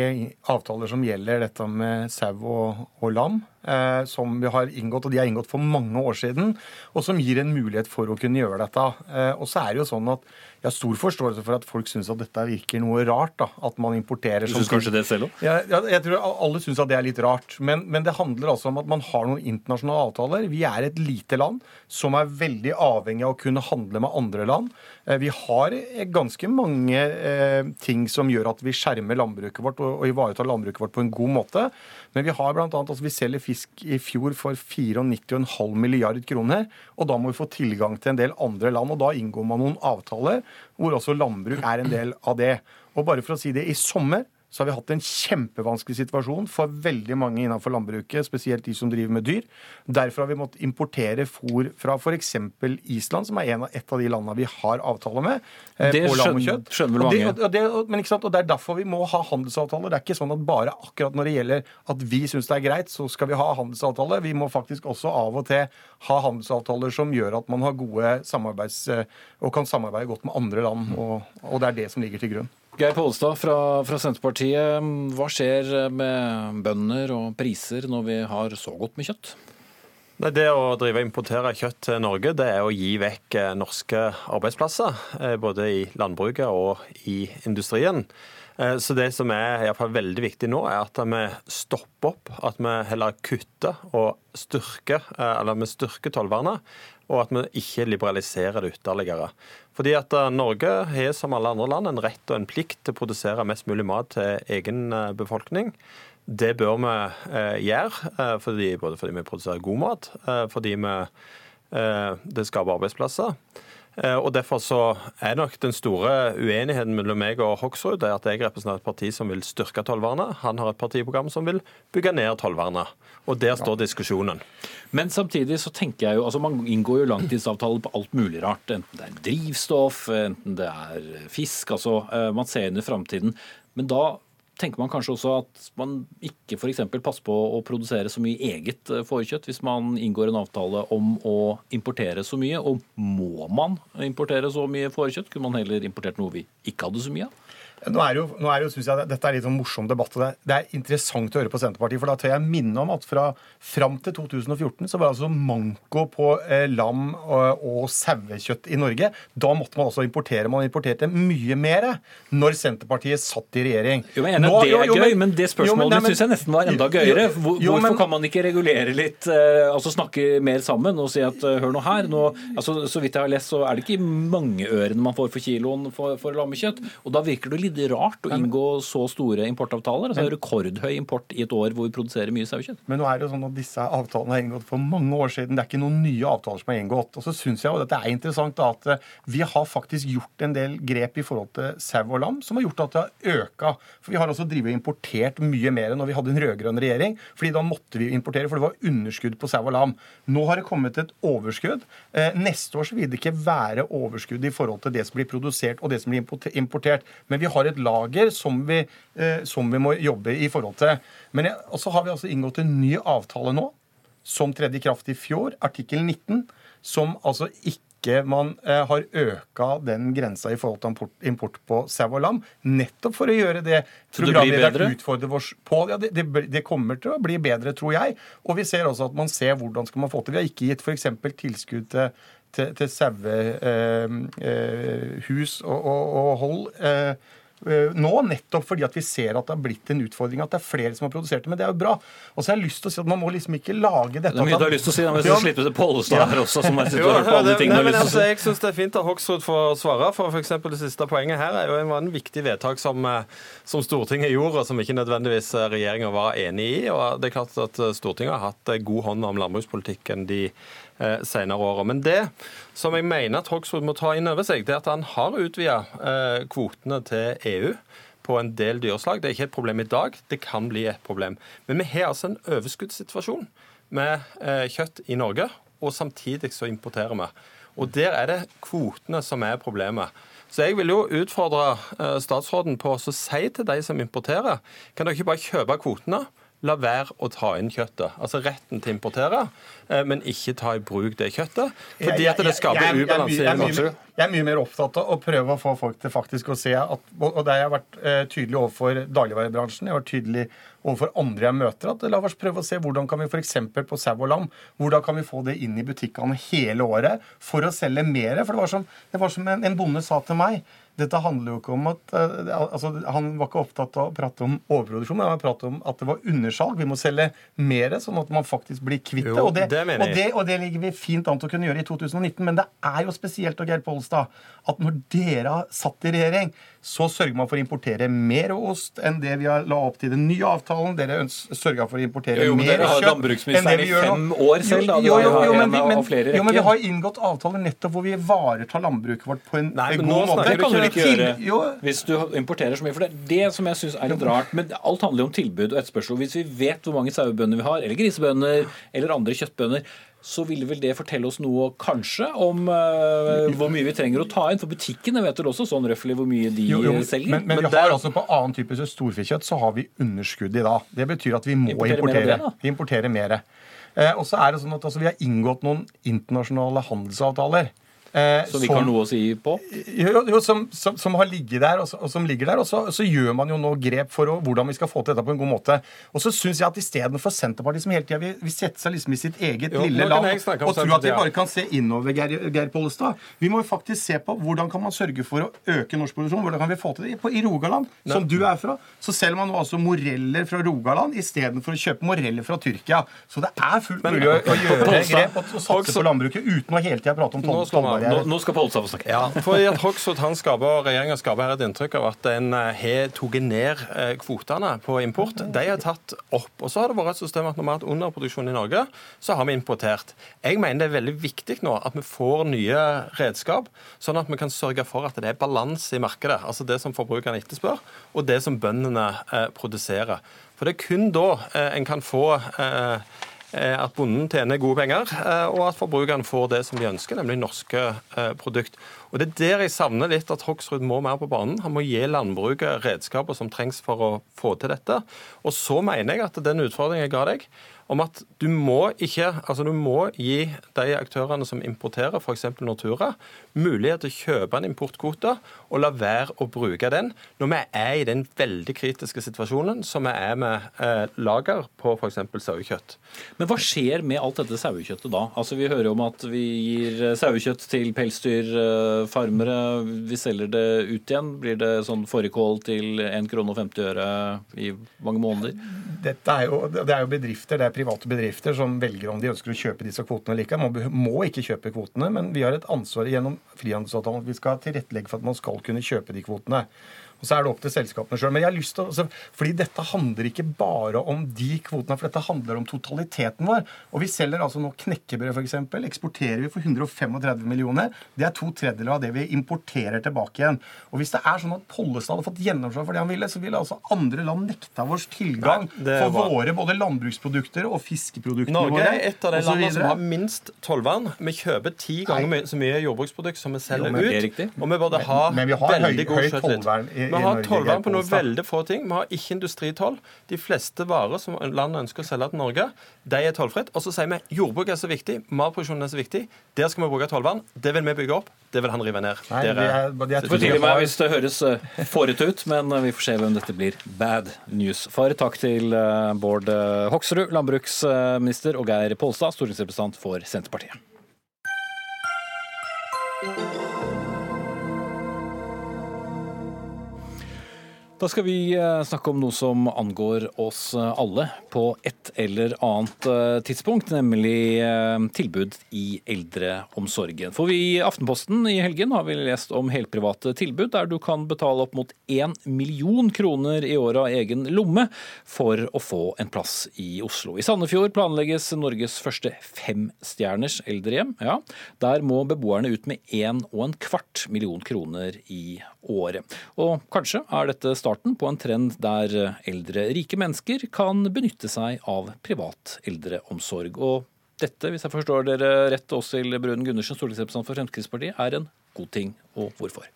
avtaler som gjelder dette med sau og, og lam. Eh, som vi har inngått, og de er inngått for mange år siden, og som gir en mulighet for å kunne gjøre dette. Eh, og så er det jo sånn at jeg har stor forståelse for at folk syns at dette virker noe rart. da, At man importerer Du syns kanskje det selv òg? Ja, jeg tror alle syns at det er litt rart. Men, men, det handler altså om at man har noen internasjonale avtaler. Vi er et lite land som er veldig avhengig av å kunne handle med andre land. Eh, vi har eh, ganske mange eh, ting som gjør at vi skjermer landbruket vårt og, og ivaretar landbruket vårt på en god måte. Men vi har blant annet, altså vi selger fisk i fjor for 94,5 milliard kroner. Og da må vi få tilgang til en del andre land. Og da inngår man noen avtaler hvor også landbruk er en del av det. Og bare for å si det, i sommer så har vi hatt en kjempevanskelig situasjon for veldig mange innenfor landbruket, spesielt de som driver med dyr. Derfor har vi måttet importere fôr fra f.eks. Island, som er en av, et av de landene vi har avtale med. Eh, det skjønner, skjønner vel mange. Og det, og det, men ikke sant? og det er derfor vi må ha handelsavtaler. Det er ikke sånn at bare akkurat når det gjelder at vi syns det er greit, så skal vi ha handelsavtale. Vi må faktisk også av og til ha handelsavtaler som gjør at man har gode samarbeids... Og kan samarbeide godt med andre land. og, og det er det som ligger til grunn. Geir Pollestad fra, fra, Senterpartiet. Hva skjer med bønder og priser når vi har så godt med kjøtt? Det å drive og importere kjøtt til Norge, det er å gi vekk eh, norske arbeidsplasser. Eh, både i landbruket og i industrien. Eh, så det som er i fall veldig viktig nå, er at vi stopper opp. At vi heller kutter og styrker, eller vi styrker tollvernet. Og at vi ikke liberaliserer det ytterligere. Fordi at eh, Norge har som alle andre land en rett og en plikt til å produsere mest mulig mat til egen eh, befolkning. Det bør vi eh, gjøre, fordi, både fordi vi produserer god mat, fordi vi, det skaper arbeidsplasser. Eh, og Derfor så er nok den store uenigheten mellom meg og Hoksrud at jeg representerer et parti som vil styrke tollvernet. Han har et partiprogram som vil bygge ned tollvernet. Og der står diskusjonen. Men samtidig så tenker jeg jo, altså man inngår jo langtidsavtaler på alt mulig rart. Enten det er drivstoff, enten det er fisk. altså eh, Man ser inn i framtiden. Men da tenker man kanskje også at man ikke f.eks. passer på å produsere så mye eget fårekjøtt hvis man inngår en avtale om å importere så mye. Og må man importere så mye fårekjøtt? Kunne man heller importert noe vi ikke hadde så mye av? Nå er jo, nå er jo, synes jeg, Dette er litt sånn morsom debatt. og det, det er interessant å høre på Senterpartiet. for Da tør jeg minne om at fra fram til 2014 så var det altså manko på eh, lam og, og sauekjøtt i Norge. Da måtte man også importere. Man importerte mye mer når Senterpartiet satt i regjering. Jo, men nå, Det er jo, gøy, men det spørsmålet syns jeg nesten var enda gøyere. Hvor, hvorfor men, kan man ikke regulere litt, eh, altså snakke mer sammen og si at eh, hør nå her, nå, altså, så vidt jeg har lest, så er det ikke mange ørene man får for kiloen for, for lammekjøtt. Og da virker det litt rart å inngå så store importavtaler. Altså Rekordhøy import i et år hvor vi produserer mye sauekjøtt. Men nå er det jo sånn at disse avtalene er inngått for mange år siden. Det er ikke noen nye avtaler som er inngått. Og så syns jeg jo dette er interessant da, at eh, vi har faktisk gjort en del grep i forhold til sau og lam som har gjort at det har øka. For vi har også drive og importert mye mer enn når vi hadde en rød-grønn regjering. fordi da måtte vi importere, for det var underskudd på sau og lam. Nå har det kommet et overskudd. Eh, neste år så vil det ikke være overskudd i forhold til det som blir produsert og det som blir importert. Men vi har har et lager som vi, eh, som vi må jobbe i forhold til. Men så har vi altså inngått en ny avtale nå, som tredde i kraft i fjor, artikkel 19, som altså ikke ikke man eh, har øka den grensa i forhold til import, på sau og lam. Nettopp for å gjøre det programlederen utfordrer oss på. Ja, det, det, det kommer til å bli bedre, tror jeg. Og vi ser også at man ser hvordan skal man få til. Vi har ikke gitt f.eks. tilskudd til til, til sauehus eh, eh, og, og, og hold eh, nå, nettopp fordi at vi ser at det har blitt en utfordring. At det er flere som har produsert det. Men det er jo bra. Og så har jeg lyst til å si at man må liksom ikke lage dette Det er mye du har lyst til å si, men vi skal Ja. til Pollestad her også, som har sittet og hørt på alle de tingene du har lyst til å si. jeg syns det er fint at Hoksrud får svare. For f.eks. det siste poenget her er jo en, en viktig vedtak som, eh, som Stortinget gjorde, og som ikke nødvendigvis eh, regjeringa var enig i. og det er klart at eh, Stortinget har hatt eh, god hånd om landbrukspolitikken de eh, senere åra. Men det som jeg mener at Hoksrud må ta inn over seg, det er at han har utvida eh, kvotene til EU på en del dyreslag. Det er ikke et problem i dag, det kan bli et problem. Men vi har altså en overskuddssituasjon med eh, kjøtt i Norge, og samtidig så importerer vi. Og der er det kvotene som er problemet. Så jeg vil jo utfordre statsråden på å si til de som importerer, kan dere ikke bare kjøpe kvotene? La være å ta inn kjøttet. Altså retten til å importere, eh, men ikke ta i bruk det kjøttet. Fordi at det skaper ubalanse i Jeg er mye mer opptatt av å prøve å få folk til faktisk å se at Og der jeg har vært eh, tydelig overfor dagligvarebransjen, jeg har vært tydelig overfor andre jeg møter, at la oss prøve å se hvordan kan vi f.eks. på sau og lam hvordan kan vi få det inn i butikkene hele året for å selge mer? For det var som, det var som en, en bonde sa til meg. Dette handler jo ikke om at eh, altså, Han var ikke opptatt av å prate om overproduksjon, men han prate om at det var undersalg. Vi må selge mer, sånn at man faktisk blir kvitt det. Og det, og det, og det ligger vi fint an til å kunne gjøre i 2019. Men det er jo spesielt, og Geir Pollestad, at når dere har satt i regjering, så sørger man for å importere mer ost enn det vi har la opp til den nye avtalen. Dere sørga for å importere Jo, jo, mer kjøtt landbruksministeren enn det vi i gjør nå. fem år selv, da. Jo, jo, jo, jo, men, vi, men, jo, men vi har inngått avtaler nettopp hvor vi ivaretar landbruket vårt på en Nei, god måte. Du vel ikke gjøre Jo, hvis du importerer så mye. For det er det som jeg syns er litt rart. Men alt handler jo om tilbud og etterspørsel. Hvis vi vet hvor mange sauebønder vi har, eller grisebønder, eller andre kjøttbønder, så ville vel det fortelle oss noe kanskje om uh, hvor mye vi trenger å ta inn. For butikkene vet vel også sånn røftlig hvor mye de Jo, jo, selger. men, men, Men vi har altså på annen type storfekjøtt så har vi underskudd i dag. Det betyr at vi må Importere mer importere. det, vi importerer mer. Eh, og så er det sånn at altså, vi har inngått noen internasjonale handelsavtaler. Eh, som vi ikke har noe å si på. jo, jo, som, som, som har ligget der, og, så, og som ligger der. Og så, så gjør man jo nå grep for å, hvordan vi skal få til dette på en god måte. Og så syns jeg at istedenfor Senterpartiet som hele tida vil, vil sette seg liksom i sitt eget Jo, lille land og tro at vi bare kan se innover, Geir, Geir Pollestad. Vi må jo faktisk se på hvordan kan man sørge for å øke norsk produksjon. Hvordan kan vi få til det? På, I Rogaland, som du er fra, så selger man nå altså moreller fra Rogaland istedenfor å kjøpe moreller fra Tyrkia. Så det er fullt mulig å, å gjøre grep og, og satse på landbruket uten å hele tida prate om tollvern. Nå, nå skal Pål få snakke. Ja, for at Hoksrud han skaper, regjeringa skaper her et inntrykk av at en eh, har tatt ned eh, kvotene på import. De er tatt opp. Og så har det vært et system at når vi har hatt underproduksjon i Norge, så har vi importert. Jeg mener det er veldig viktig nå at vi får nye redskap, sånn at vi kan sørge for at det er balanse i markedet. Altså det som forbrukerne etterspør, og det som bøndene eh, produserer. For det er kun da eh, en kan få eh, at bonden tjener gode penger, eh, og at forbrukeren får det som de ønsker, nemlig norske eh, produkt. Og Det er der jeg savner litt at Hoksrud må mer på banen. Han må gi landbruket redskaper som trengs for å få til dette. Og så mener jeg at den utfordringen jeg ga deg, om at du må ikke, altså du må gi de aktørene som importerer, f.eks. Nortura, mulighet til å kjøpe en importkvote og la være å bruke den når vi er i den veldig kritiske situasjonen som vi er med eh, lager på f.eks. sauekjøtt. Men hva skjer med alt dette sauekjøttet da? Altså Vi hører om at vi gir eh, sauekjøtt til pelsdyrfarmere. Vi selger det ut igjen. Blir det sånn fårikål til 1 krone og 50 øre i mange måneder? Dette er jo, det er jo bedrifter, det er private bedrifter som velger om de ønsker å kjøpe disse kvotene eller ikke. Man må ikke kjøpe kvotene, men vi har et ansvar gjennom frihandelsavtalen at vi skal tilrettelegge for at man skal kunne kjøpe de kvotene. Og så er det opp til selskapene sjøl. Men jeg har lyst til å, altså, fordi dette handler ikke bare om de kvotene, for dette handler om totaliteten vår. Og vi selger altså nå knekkebrød, f.eks. Eksporterer vi for 135 millioner. Det er to tredjedeler av det vi importerer tilbake igjen. Og hvis det er sånn at Pollestad hadde fått gjennomslag for det han ville, så ville altså andre land nekta vår tilgang Nei, for var- våre både landbruksprodukter og fiskeproduktene Norge våre. er et av de landene som har minst tollvern. Vi kjøper ti ganger Nei. så mye jordbruksprodukt som vi selger Jo, men- ut. Og vi burde ha Men vi har høy, veldig god høyt i, Vi har tollvern på noe veldig få ting. Vi har ikke industritoll. De fleste varer som landet ønsker å selge til Norge, de er tollfritt. Og så sier vi jordbruk er så viktig, matproduksjonen er så viktig. Der skal vi bruke tollvern. Det vil vi bygge opp. Det vil han rive ned. Nei, Der det er- er- vi har- hvis det høres eh, fårete ut, men eh, vi får se hvem dette blir bad news for. Takk til eh, Bård Hoksrud, landbruksminister, og Geir Polstad, stortingsrepresentant for Senterpartiet. Da skal vi eh, snakke om noe som angår oss eh, alle på et eller annet eh, tidspunkt, nemlig tilbud i eldreomsorgen. For vi i Aftenposten i helgen har vi lest om helprivate tilbud der du kan betale opp mot én million kroner i året av egen lomme for å få en plass i Oslo. I Sandefjord planlegges Norges første femstjerners eldrehjem. Ja, der må beboerne ut med én og en kvart million kroner i året. Og kanskje er dette starten på en trend der eldre rike mennesker kan benytte seg av privat eldreomsorg. Og dette, hvis jeg forstår dere rett, Åshild Brun Gundersen, stortingsrepresentant for Fremskrittspartiet, er en god ting, og hvorfor?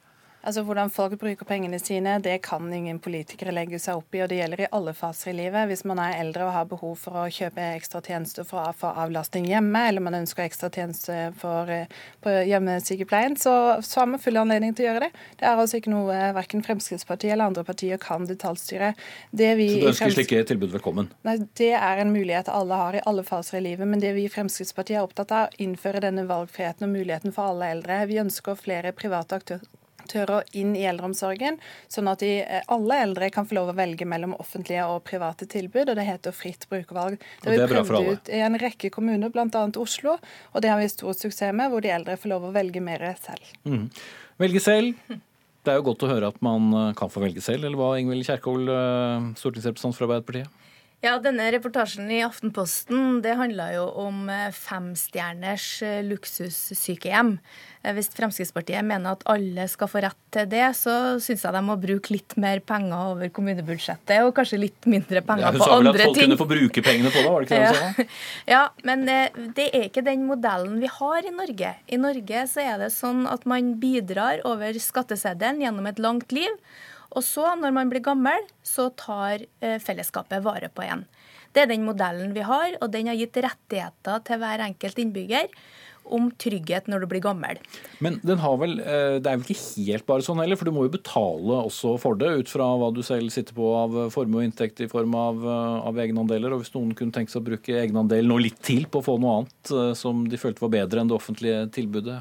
Altså Hvordan folk bruker pengene sine, det kan ingen politikere legge seg opp i. og Det gjelder i alle faser i livet. Hvis man er eldre og har behov for å kjøpe ekstra tjenester for å få avlastning hjemme, eller man ønsker ekstra tjenester for, eh, på hjemmesykepleien, så, så har man full anledning til å gjøre det. Det er altså ikke noe verken Fremskrittspartiet eller andre partier kan detaljstyre. Det vi Så du ønsker slike tilbud velkommen? Nei, Det er en mulighet alle har i alle faser i livet. Men det vi i Fremskrittspartiet er opptatt av, er å innføre denne valgfriheten og muligheten for alle eldre. Vi ønsker flere private aktører inn i eldreomsorgen, sånn at de, eh, alle eldre kan få lov å velge mellom offentlige og private tilbud. og Det heter fritt brukervalg. Det er bra for prøvd ut i en rekke kommuner, bl.a. Oslo, og det har vi stor suksess med, hvor de eldre får lov å velge mer selv. Mm. Velge selv. Det er jo godt å høre at man eh, kan få velge selv, eller hva, Ingvild Kjerkol, eh, stortingsrepresentant for Arbeiderpartiet? Ja, denne reportasjen i Aftenposten det handla jo om eh, femstjerners eh, luksussykehjem. Eh, Hvis Fremskrittspartiet mener at alle skal få rett til det, så syns jeg de må bruke litt mer penger over kommunebudsjettet, og kanskje litt mindre penger Ja, penger hun sa vel at folk ting. kunne få bruke pengene på det, var det ikke det hun sa? Ja, men det er ikke den modellen vi har i Norge. I Norge så er det sånn at man bidrar over skatteseddelen gjennom et langt liv. Og så, når man blir gammel, så tar eh, fellesskapet vare på en. Det er den modellen vi har, og den har gitt rettigheter til hver enkelt innbygger om trygghet når du blir gammel. Men den har vel, eh, det er vel ikke helt bare sånn heller, for du må jo betale også for det, ut fra hva du selv sitter på av eh, formue og inntekt i form av, av egenandeler. Og hvis noen kunne tenke seg å bruke egenandelen og litt til på å få noe annet som de følte var bedre enn det offentlige tilbudet,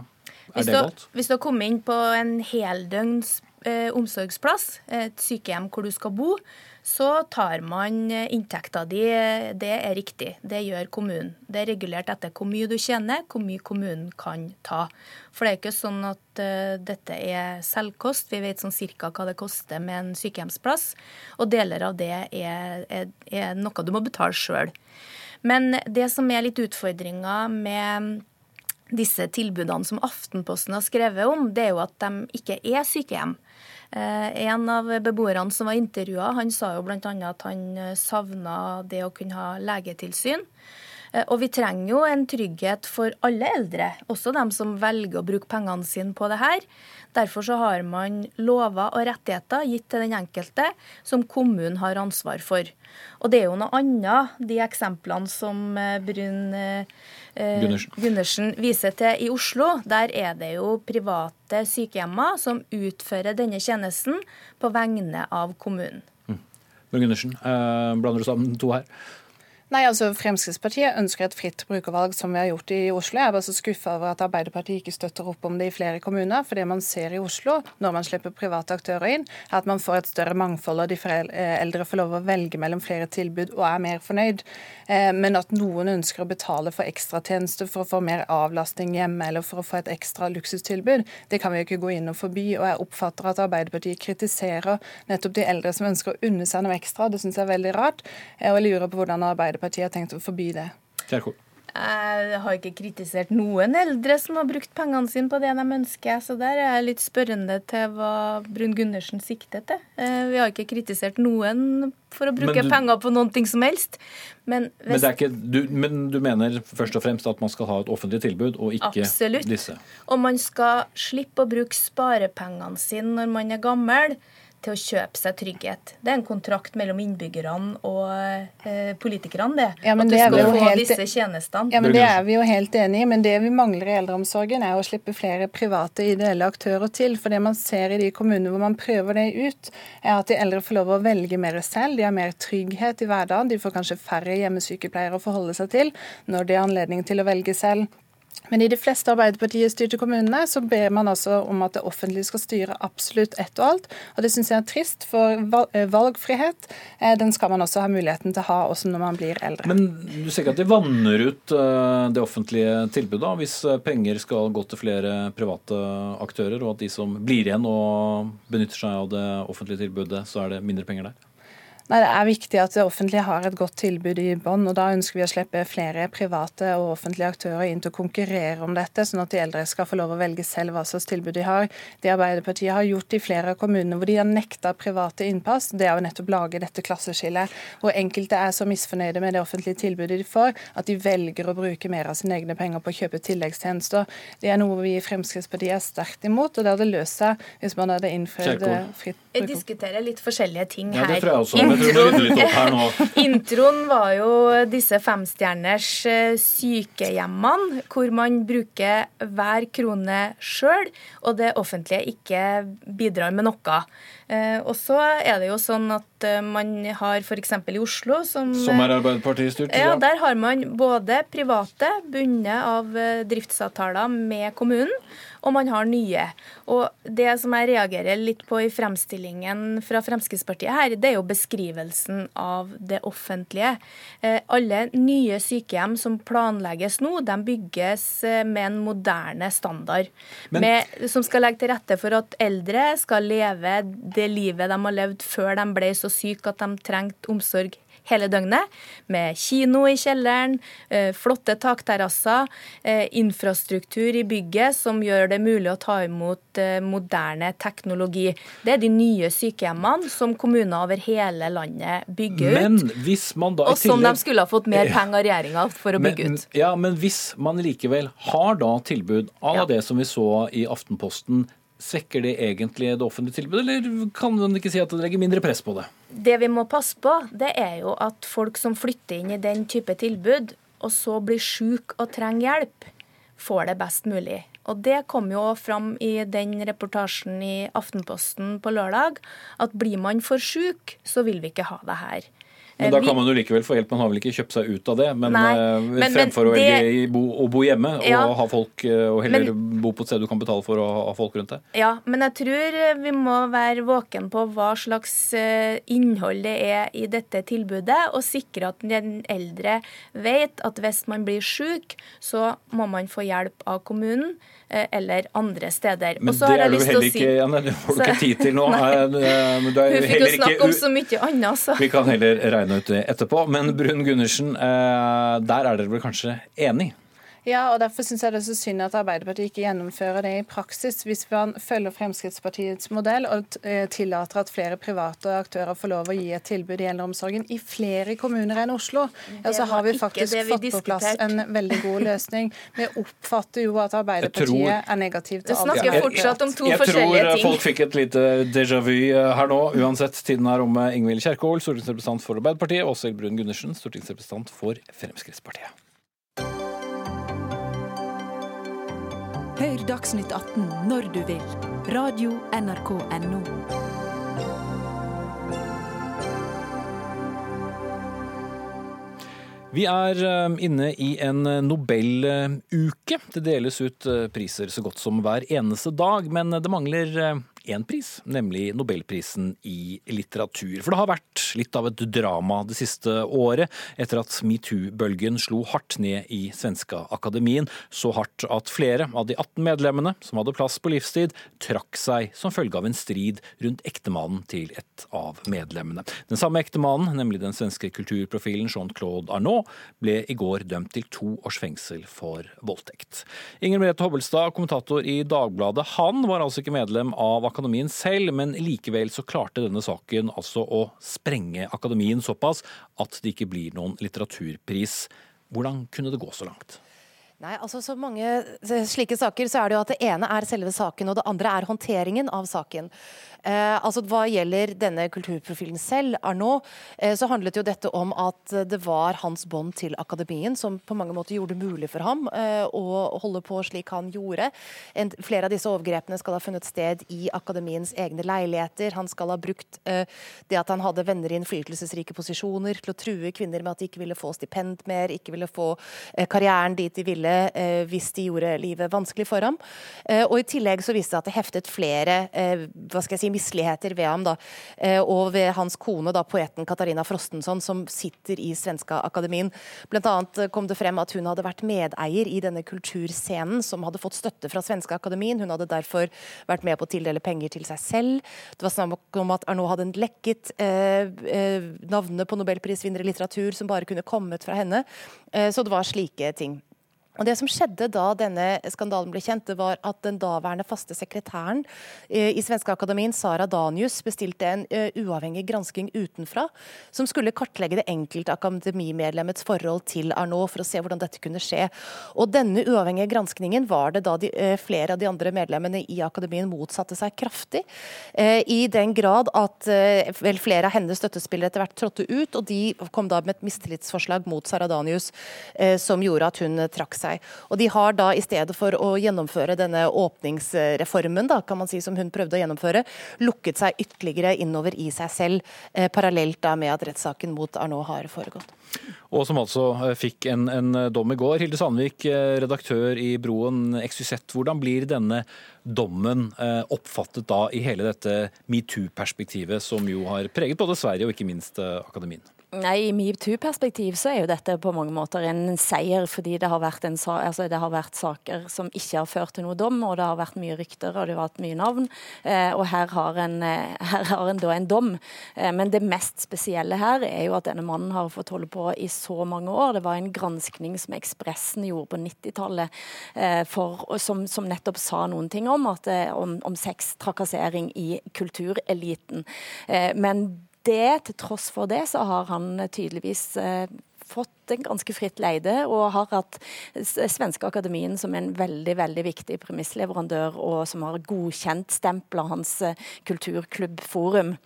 er det galt? hvis du har kommet inn på en heldøgns eh, omsorgsplass, et sykehjem hvor du skal bo, så tar man eh, inntekta di. Det er riktig. Det gjør kommunen. Det er regulert etter hvor mye du tjener, hvor mye kommunen kan ta. For det er ikke sånn at eh, dette er selvkost. Vi vet sånn cirka hva det koster med en sykehjemsplass, og deler av det er, er, er noe du må betale sjøl. Men det som er litt utfordringa med disse tilbudene som Aftenposten har skrevet om, det er jo at de ikke er sykehjem. Eh, en av beboerne som var intervjua, han sa jo bl.a. at han eh, savna det å kunne ha legetilsyn. Eh, Og vi trenger jo en trygghet for alle eldre, også dem som velger å bruke pengene sine på det her. Derfor så har man lover og rettigheter gitt til den enkelte som kommunen har ansvar for. Og det er jo noe annet, de eksemplene som Brun Gundersen. Gundersen viser til i Oslo. Der er det jo private sykehjemmer som utfører denne tjenesten på vegne av kommunen. Bjørn Gundersen, eh, blander du sammen to her? Nei, altså Fremskrittspartiet ønsker et fritt brukervalg, som vi har gjort i Oslo. Jeg er bare så skuffa over at Arbeiderpartiet ikke støtter opp om det i flere kommuner. For det man ser i Oslo, når man slipper private aktører inn, er at man får et større mangfold, og de eh, eldre får lov å velge mellom flere tilbud og er mer fornøyd. Eh, Men at noen ønsker å betale for ekstratjenester for å få mer avlastning hjemme, eller for å få et ekstra luksustilbud, det kan vi jo ikke gå inn og forby. Og jeg oppfatter at Arbeiderpartiet kritiserer nettopp de eldre som ønsker å unne seg noe ekstra. Det syns jeg er veldig rart. Eh, Og jeg lurer på hvordan Arbeiderpartiet har tenkt å forby det. Kjerkol. Jeg har ikke kritisert noen eldre som har brukt pengene sine på det de ønsker, så der er jeg litt spørrende til hva Brun Gundersen sikter til. Eh, Vi har ikke kritisert noen for å bruke du- penger på noen ting som helst. Men Men, hvis det er ikke, du, men du mener først og fremst at man skal ha et offentlig tilbud, og ikke Absolutt. disse? Og man skal slippe å bruke sparepengene sine når man er gammel, til å kjøpe seg trygghet. Det er en kontrakt mellom innbyggerne og eh, politikerne, det. Ja, men at du det er skal få helt- disse tjenestene. Ja, men Det er vi jo helt enig i, men det vi mangler i eldreomsorgen, er å slippe flere private ideelle aktører til. For det man ser i de kommunene hvor man prøver det ut, er at de eldre får lov å velge mer selv. De har mer trygghet i hverdagen. De får kanskje færre hjemmesykepleiere å forholde seg til når de har anledning til å velge selv. Men i de fleste Arbeiderpartiet-styrte kommunene så ber man altså om at det offentlige skal styre absolutt ett og alt. Og det syns jeg er trist, for eh, valgfrihet eh, den skal man også ha muligheten til å ha også når man blir eldre. Men du ser ikke at de vanner ut eh, det offentlige tilbudet, hvis penger skal gå til flere private aktører, og at de som blir igjen og benytter seg av det offentlige tilbudet, så er det mindre penger der? Nei, Det er viktig at det offentlige har et godt tilbud i bånn. og Da ønsker vi å slippe flere private og offentlige aktører inn til å konkurrere om dette, sånn at de eldre skal få lov å velge selv hva slags tilbud de har. Det Arbeiderpartiet har gjort i flere av kommunene hvor de har nekta private innpass, det er jo nettopp lage dette klasseskillet. Hvor enkelte er så misfornøyde med det offentlige tilbudet de får, at de velger å bruke mer av sine egne penger på å kjøpe tilleggstjenester. Det er noe vi i Fremskrittspartiet er sterkt imot, og det hadde løst seg hvis man hadde eh, fritt Jeg diskuterer litt forskjellige ting Ja, her. det tror jeg også, nå. Introen var jo disse femstjerners eh, sykehjemmene, hvor man bruker hver krone sjøl, og det offentlige ikke bidrar med noe. Eh, Og så er det jo sånn at eh, man har f.eks. i Oslo som Som er Arbeiderpartistyrt? ja, Der har man både private bundet av driftsavtaler med kommunen, og man har nye. Og Det som jeg reagerer litt på i fremstillingen fra Fremskrittspartiet her, det er jo beskrivelsen av det offentlige. Eh, Alle nye sykehjem som planlegges nå, de bygges eh, med en moderne standard. Men- med, som skal legge til rette for at eldre skal leve det livet de har levd før de ble så syke at de trengte omsorg hele døgnet. Med kino i kjelleren, eh, flotte takterrasser, eh, infrastruktur i bygget som gjør det mulig å ta imot eh, moderne teknologi. Det er de nye sykehjemmene som kommuner over hele landet bygger Men ut. da Og som de skulle ha fått mer penger av regjeringa for å bygge men, ut. Ja, men hvis man likevel har da tilbud av ja. det som vi så i Aftenposten, svekker det egentlig det offentlige tilbudet, eller kan man ikke si at det legger mindre press på det? Det vi må passe på, det er jo at folk som flytter inn i den type tilbud, og så blir syke og trenger hjelp, får det best mulig. Og det kom jo fram i den reportasjen i Aftenposten på lørdag, at blir man for syk, så vil vi ikke ha det her. Men Eh, da kan man jo likevel få hjelp. Man har vel ikke kjøpt seg ut av det. Men, Nei, eh, men- men fremfor å velge bo, å bo hjemme og ha folk, eh, og heller bo på et sted du kan betale for å ha folk rundt deg. Ja, men jeg tror vi må være våken på hva slags innhold det er i dette tilbudet, og sikre at den eldre vet at hvis man blir syk, så må man få hjelp av kommunen eller andre steder. Men det har er du heller si- ikke ja, nei, Det får du ikke tid til nå. Eh, Men du er Hun fikk jo snakke om så mye annet, så. Vi kan heller regne ut det etterpå. Men Brun Gundersen, eh, der er dere vel kanskje enig? Ja, og Derfor syns jeg det er så synd at Arbeiderpartiet ikke gjennomfører det i praksis. Hvis man følger Fremskrittspartiets modell og eh, tillater at flere private aktører får lov å gi et tilbud i eldreomsorgen i flere kommuner enn Oslo, ja, så har vi faktisk vi fått på plass en veldig god løsning. Vi oppfatter jo at Arbeiderpartiet tror- er negativ til Det snakker alt. fortsatt om to jeg forskjellige ting. Jeg tror folk fikk et lite déjà vu eh, her nå. Uansett, tiden er omme. Ingvild Kjerkol, stortingsrepresentant for Arbeiderpartiet, og Åshild Brun Gundersen, stortingsrepresentant for Fremskrittspartiet. Hør Dagsnytt 18 når du vil. Radio NRK Radio.nrk.no. Vi er eh, inne i en Nobeluke. Det deles ut eh, priser så godt som hver eneste dag, men det mangler eh, én pris, nemlig Nobelprisen i litteratur. For det har vært litt av et drama det siste året, etter at metoo-bølgen slo hardt ned i svenska akademien. Så hardt at flere av de 18 medlemmene som hadde plass på livstid, trakk seg som følge av en strid rundt ektemannen til et av medlemmene. Den samme ektemannen, nemlig den svenske kulturprofilen Jean-Claude Arnault, ble i går dømt til to års fengsel for voldtekt. Inger Merete Hobbelstad, kommentator i Dagbladet, han var altså ikke medlem av akademien selv, men likevel så klarte denne saken altså å sprenge akademien såpass at det ikke blir noen litteraturpris. Hvordan kunne det gå så langt? Nei, altså så mange slike saker så er det jo at det ene er selve saken, og det andre er håndteringen av saken. Eh, altså Hva gjelder denne kulturprofilen selv, Arnaud, eh, så handlet jo dette om at det var hans bånd til akademien som på mange måter gjorde det mulig for ham eh, å holde på slik han gjorde. En, flere av disse overgrepene skal ha funnet sted i akademiens egne leiligheter. Han skal ha brukt eh, det at han hadde venner i innflytelsesrike posisjoner til å true kvinner med at de ikke ville få stipend mer, ikke ville få eh, karrieren dit de ville eh, hvis de gjorde livet vanskelig for ham. og i tillegg så viste det at det heftet flere hva skal jeg si, misligheter ved ham, da, eh, og ved hans kone, da, poeten Katarina Frostensson, som sitter i Svenska Akademien. Blant annet eh, kom det frem at hun hadde vært medeier i denne kulturscenen, som hadde fått støtte fra Svenska Akademien. Hun hadde derfor vært med på å tildele penger til seg selv. Det var snakk om at Arnault hadde lekket eh, eh, på nobelprisvinnere i litteratur som bare kunne kommet fra henne. Eh, så det var slike ting. Og Det som skjedde da denne skandalen ble kjent, det var at den daværende faste sekretæren eh, i Svenska Akademien, Sara Danius, bestilte en uh, uavhengig gransking utenfra, som skulle kartlegge det enkelte akademimedlemmets forhold til Arnault, for å se hvordan dette kunne skje. Og Denne uavhengige granskningen var det da de, uh, flere av de andre medlemmene i akademien motsatte seg kraftig, i den grad at vel flere av hennes støttespillere etter hvert trådte ut, og de kom da med et mistillitsforslag mot Sara Danius, som gjorde at hun trakk seg seg. Og de har da, i stedet for å gjennomføre denne åpningsreformen, da, kan man si, som hun prøvde å gjennomføre, lukket seg ytterligere innover i seg selv, eh, parallelt da med at rettssaken mot Arnault har foregått. Og som altså eh, fikk en, en dom i går. Hilde Sandvik, eh, redaktør i Broen XYZ. Hvordan blir denne dommen eh, oppfattet da i hele dette metoo-perspektivet, som jo har preget både Sverige og ikke minst akademien? Nei, I metoo-perspektiv så er jo dette på mange måter en seier, fordi det har, en, altså det har vært saker som ikke har ført til noe dom, og det har vært mye rykter og det har vært mye navn. Eh, og her har en, eh, her har en da en dom. Eh, men det mest spesielle her er jo at denne mannen har fått holde på i så mange år. Det var en granskning som Ekspressen gjorde på 90-tallet, som, som, nettopp sa noen ting om, at, om, om sextrakassering i kultureliten. Men det, til tross for det, så har han tydeligvis eh, fått en ganske fritt leide, og har hatt Svenske Akademien som en veldig veldig viktig premissleverandør, og som har godkjent stempler hans eh, kulturklubbforum.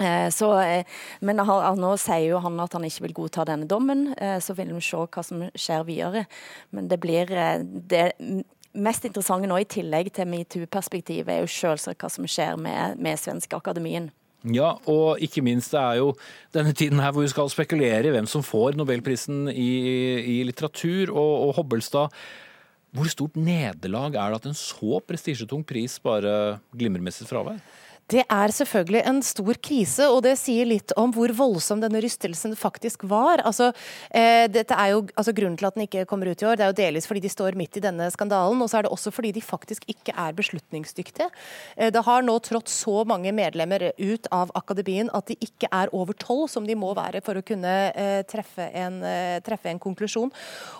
Eh, så, men nå sier jo han at han ikke vil godta denne dommen, så vil vi se hva som skjer videre. Men det blir det mest interessante nå, i tillegg til metoo-perspektivet, er jo selvsagt hva som skjer med, med Svenske Akademien. Ja, og ikke minst det er jo denne tiden her hvor vi skal spekulere i hvem som får nobelprisen i, i litteratur. Og, og Hobbelstad, hvor stort nederlag er det at en så prestisjetung pris bare glimrer med sitt fravær? Det er selvfølgelig en stor krise, og det sier litt om hvor voldsom denne rystelsen faktisk var. Altså, eh, dette er jo, altså, grunnen til at den ikke kommer ut i år, det er jo delvis fordi de står midt i denne skandalen, og så er det også fordi de faktisk ikke er beslutningsdyktige. Eh, det har nå trådt så mange medlemmer ut av akademien at de ikke er over tolv, som de må være for å kunne eh, treffe, en, eh, treffe, en, konklusjon.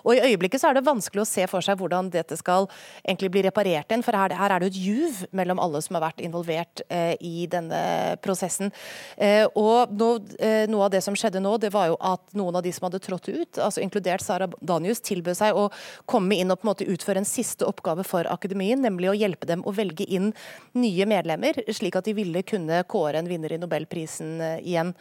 Og I øyeblikket så er det vanskelig å se for seg hvordan dette skal egentlig bli reparert igjen, for her, her er det et juv mellom alle som har vært involvert eh, i denne prosessen. Eh, og eh, Noe av det som skjedde nå, det var jo at noen av de som hadde trådt ut, altså inkludert Sara Danius, tilbød seg å komme inn og på en måte utføre en siste oppgave for akademien, nemlig å hjelpe dem å velge inn nye medlemmer, slik at de ville kunne kåre en vinner i nobelprisen eh, igjen.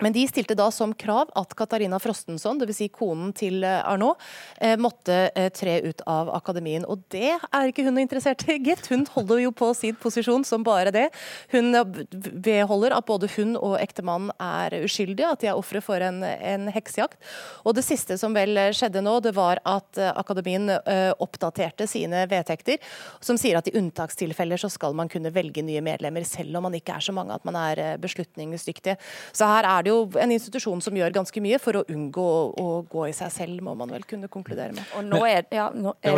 Men de stilte da som krav at Katarina Frostensson, dvs. Si konen til eh, Arnault, eh, måtte eh, tre ut av akademien. Og det er ikke hun interessert i, gitt. Hun holder jo på sin posisjon som bare det. Hun vedholder at både hun og ektemannen er uskyldige, at de er ofre for en, en, heksejakt. Og det siste som vel skjedde nå, det var at akademien oppdaterte sine vedtekter, som sier at i unntakstilfeller så skal man kunne velge nye medlemmer, selv om man ikke er så mange at man er beslutningsdyktige. Så her er det jo en institusjon som gjør ganske mye for å unngå å, gå i seg selv, må man vel kunne konkludere med. Og nå er, ja, nå er,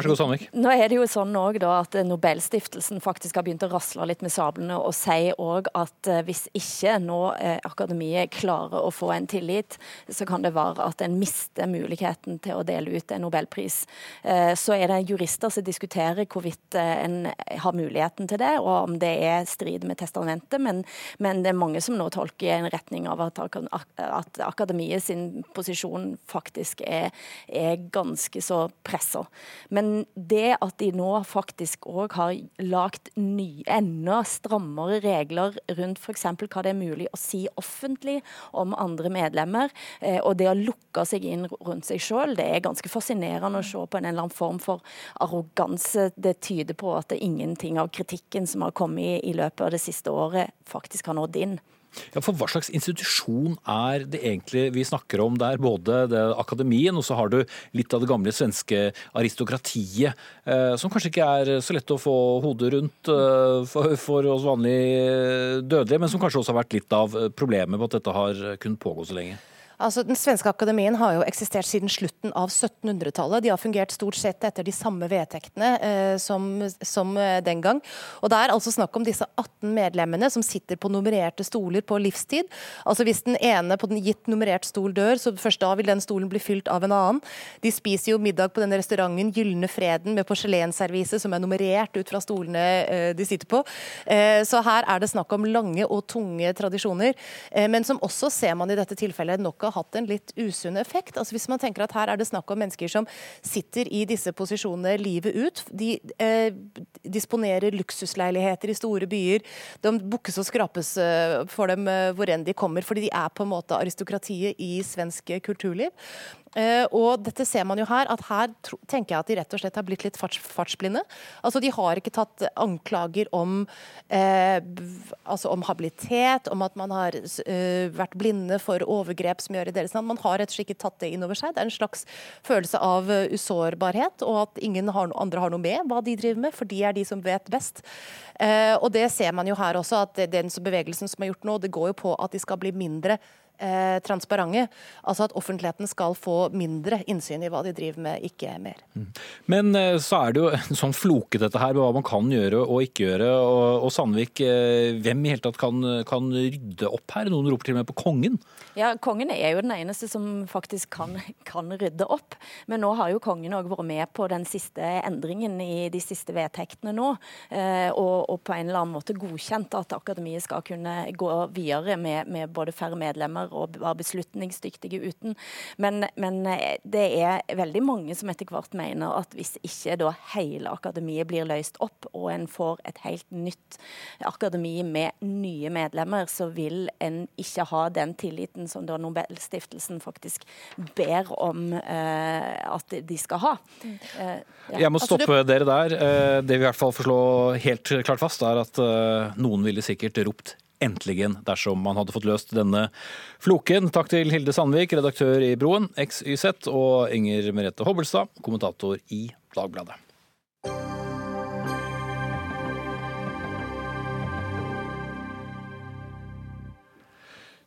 nå er det jo sånn òg at Nobelstiftelsen faktisk har begynt å rasle litt med sablene og si òg at eh, hvis ikke nå eh, akademiet klarer å få en tillit, så kan det være at en mister muligheten til å dele ut en nobelpris. Eh, så er det jurister som diskuterer hvorvidt eh, en har muligheten til det, og om det er strid med testamentet, men, men det er mange som nå tolker i en retning av at at akademiet sin posisjon faktisk er, er ganske så pressa. Men det at de nå faktisk òg har lagt nye, enda strammere regler rundt f.eks. hva det er mulig å si offentlig om andre medlemmer, eh, og det å lukke seg inn rundt seg sjøl, det er ganske fascinerende å se på en eller annen form for arroganse. Det tyder på at det er ingenting av kritikken som har kommet i løpet av det siste året, faktisk har nådd inn. Ja, for Hva slags institusjon er det egentlig vi snakker om der? Både akademien, og så har du litt av det gamle svenske aristokratiet, eh, som kanskje ikke er så lett å få hodet rundt eh, for, oss vanlige dødelige, men som kanskje også har vært litt av problemet med at dette har kunnet pågå så lenge? Altså, Den svenske akademien har jo eksistert siden slutten av 1700-tallet. De har fungert stort sett etter de samme vedtektene eh, som, som, eh, den gang. Og Det er altså snakk om disse 18 medlemmene som sitter på nummererte stoler på livstid. Altså Hvis den ene på den gitt nummerert stol dør, så først da vil den stolen bli fylt av en annen. De spiser jo middag på denne restauranten Gylne Freden med porselenservise som er nummerert ut fra stolene eh, de sitter på. Eh, så her er det snakk om lange og tunge tradisjoner, eh, men som også ser man i dette tilfellet nok av hatt en litt usunn effekt. Altså Hvis man tenker at her er det snakk om mennesker som sitter i disse posisjonene livet ut. De eh, disponerer luksusleiligheter i store byer. De bukkes og skrapes eh, for dem eh, hvor enn de kommer, fordi de er på en måte aristokratiet i svensk kulturliv. Uh, og dette ser man jo her, at her tenker jeg at de rett og slett har blitt litt farts, fartsblinde. Altså De har ikke tatt anklager om, eh, altså om habilitet, om at man har eh, vært blinde for overgrep som gjør i deres navn. Man har rett og slett ikke tatt det inn over seg. Det er en slags følelse av usårbarhet, og at ingen har andre har noe med hva de driver med, for de er de som vet best. og det ser man jo her også, at den bevegelsen som er gjort nå, det går jo på at de skal bli mindre eh, transparente. Altså at offentligheten skal få mindre innsyn i hva de driver med, ikke mer. Mm. Men eh, så er det jo en sånn floke dette her med hva man kan gjøre og ikke gjøre. Og, og Sandvik, eh, hvem i hele tatt kan, kan, rydde opp her? Noen roper til og med på kongen? Ja, kongen er jo den eneste som faktisk kan, kan rydde opp. Men nå har jo kongen òg vært med på den siste endringen i de siste vedtektene nå. Eh, og, og, på en eller annen måte godkjent at akademiet skal kunne gå videre med, med både færre medlemmer og være beslutningsdyktige uten. Men, men, eh, det er veldig mange som etter hvert mener at hvis ikke da hele akademiet blir løst opp, og en får et helt nytt akademi med nye medlemmer, så vil en ikke ha den tilliten som da Nobelstiftelsen faktisk ber om eh, at de skal ha. Mm. Eh, ja. Jeg må stoppe altså, dere der. Eh, det vi i hvert fall får slå helt klart fast, er at eh, noen ville sikkert ropt endeligen dersom man hadde fått løst denne floken. Takk til Hilde Sandvik, redaktør i Broen, XYZ, og Inger Merete Hobbelstad, kommentator i Dagbladet.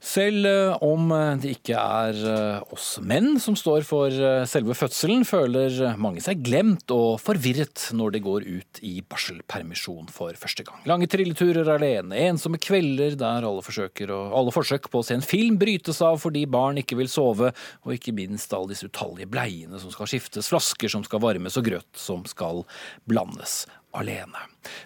Selv eh, om det ikke er eh, oss menn som står for eh, selve fødselen, føler mange seg glemt og forvirret når de går ut i barselpermisjon for første gang. Lange trilleturer alene, ensomme kvelder der alle, alle forsøk på å se en film brytes av fordi barn ikke vil sove, og ikke minst alle disse utallige bleiene som skal skiftes, flasker som skal varmes og grøt som skal blandes alene.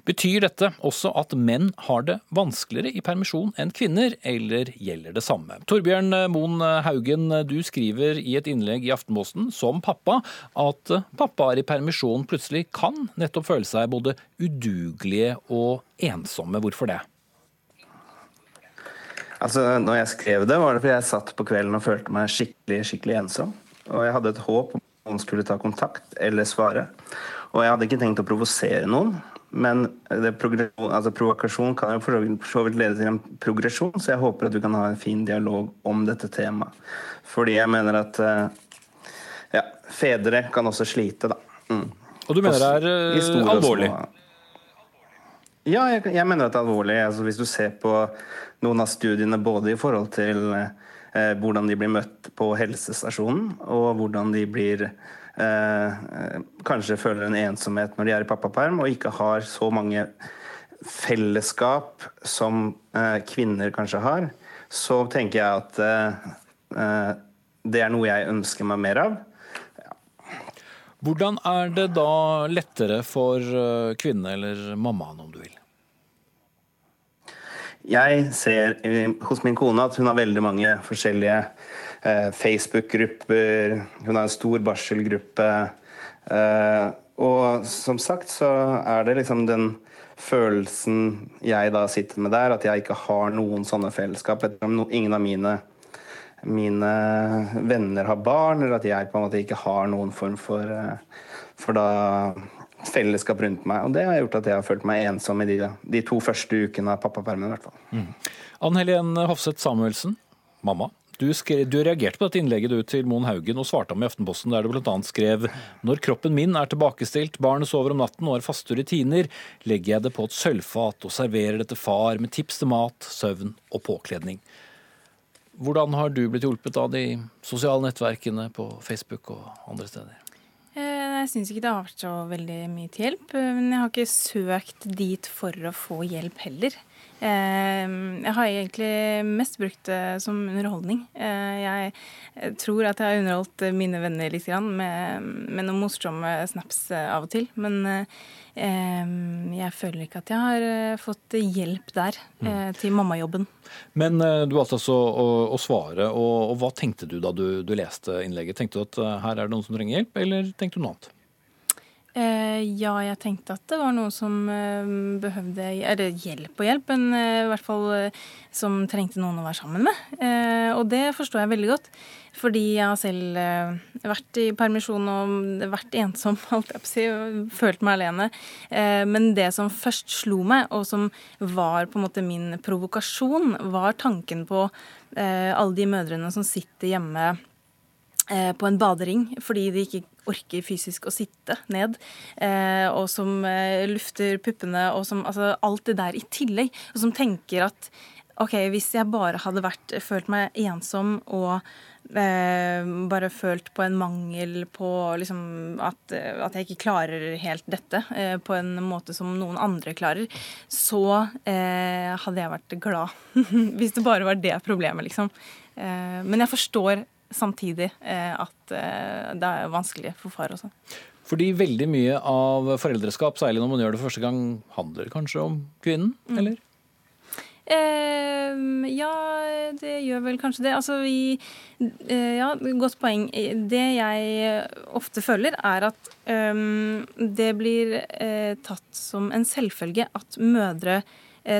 Betyr dette også at menn har det vanskeligere i permisjon enn kvinner, eller gjelder det samme? Torbjørn Moen Haugen, du skriver i et innlegg i Aftenposten som pappa at pappaer i permisjon plutselig kan nettopp føle seg både udugelige og ensomme. Hvorfor det? Altså, når jeg skrev det, var det fordi jeg satt på kvelden og følte meg skikkelig, skikkelig ensom. Og jeg hadde et håp om noen skulle ta kontakt eller svare. Og jeg hadde ikke tenkt å provosere noen, men altså provokasjon kan jo for så vidt lede til en progresjon, så jeg håper at vi kan ha en fin dialog om dette temaet. Fordi jeg mener at eh, ja, fedre kan også slite, da. Mm. Og du mener det er uh, alvorlig? Ja, jeg, jeg, mener at det er alvorlig. Altså, hvis du ser på noen av studiene både i forhold til eh, hvordan de blir møtt på helsestasjonen, og hvordan de blir Eh, kanskje føler en ensomhet når de er i pappaperm, og ikke har så mange fellesskap som eh, kvinner kanskje har, så tenker jeg at eh, det er noe jeg ønsker meg mer av. Hvordan er det da lettere for kvinne eller mammaen, om du vil? Jeg ser eh, hos min kone at hun har veldig mange forskjellige eh, Facebook-grupper. Hun har en stor barselgruppe. Eh, og som sagt så er det liksom den følelsen jeg da sitter med der, at jeg ikke har noen sånne fellesskap. Ingen av mine, mine venner har barn, eller at jeg på en måte ikke har noen form for, for da fellesskap rundt meg. Og det har gjort at jeg har følt meg ensom i de, de to første ukene av pappapermen. Mm. Ann Helen Hofseth Samuelsen, mamma. Du, skrev, du, reagerte på dette innlegget du til Moen Haugen og svarte om i Aftenposten, der du bl.a. skrev når kroppen min er tilbakestilt, barnet sover om natten og har faste rutiner, legger jeg det på et sølvfat og serverer det til far med tips til mat, søvn og påkledning. Hvordan har du blitt hjulpet av de sosiale nettverkene på Facebook og andre steder? Eh, jeg syns ikke det har vært så veldig mye til hjelp. Eh, men jeg har ikke søkt dit for å få hjelp heller. Ehm, jeg har egentlig mest brukt det som underholdning. Eh, jeg tror at jeg har underholdt mine venner litt med, med noen morsomme snaps eh, av og til. Men ehm, jeg føler ikke at jeg har eh, fått hjelp der mm. til mammajobben. Men du valgte altså å, å svare, og, og, hva tenkte du da du, du leste innlegget? Tenkte du at her er det noen som trenger hjelp, eller tenkte du noe annet? Eh, ja, jeg tenkte at det var noen som eh, behøvde Eller hjelp og hjelp, men eh, i hvert fall som trengte noen å være sammen med. Og det forstår jeg veldig godt. Fordi jeg har selv vært i permisjon og vært ensom, alt jeg på si, følt meg alene. Men det som først slo meg, og som var på en måte min provokasjon, var tanken på alle de mødrene som sitter hjemme på en badering fordi de ikke orker fysisk å sitte ned, eh, og som eh, lufter puppene, og som Altså alt det der i tillegg. Og som tenker at OK, hvis jeg bare hadde vært, følt meg ensom og eh, bare følt på en mangel på liksom at, at, jeg ikke klarer helt dette eh, på en måte som noen andre klarer, så eh, hadde jeg vært glad. hvis det bare var det problemet, liksom. Eh, men jeg forstår samtidig eh, at eh, det er vanskelig for far også. Fordi veldig mye av foreldreskap, særlig når man gjør det første gang, handler kanskje om kvinnen, mm. eller? Eh, ja, det gjør vel kanskje det. Altså vi eh, Ja, godt poeng. Det jeg ofte føler, er at eh, det blir eh, tatt som en selvfølge at mødre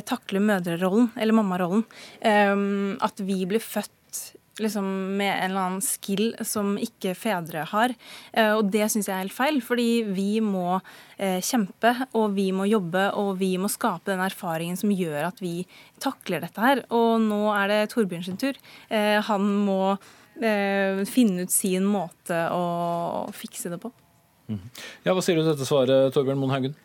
takler mødrerollen, eller mammarollen. at vi blir født liksom, med en eller annen skill som ikke fedre har. Eh, og det syns jeg er helt feil, fordi vi må eh, kjempe, og vi må jobbe, og vi må skape den erfaringen som gjør at vi takler dette her. Og nå er det Torbjørn sin tur. Eh, han må finne ut sin måte å fikse det på. Mhm. Ja, Hva sier du til dette svaret, Torbjørn Moen Haugen?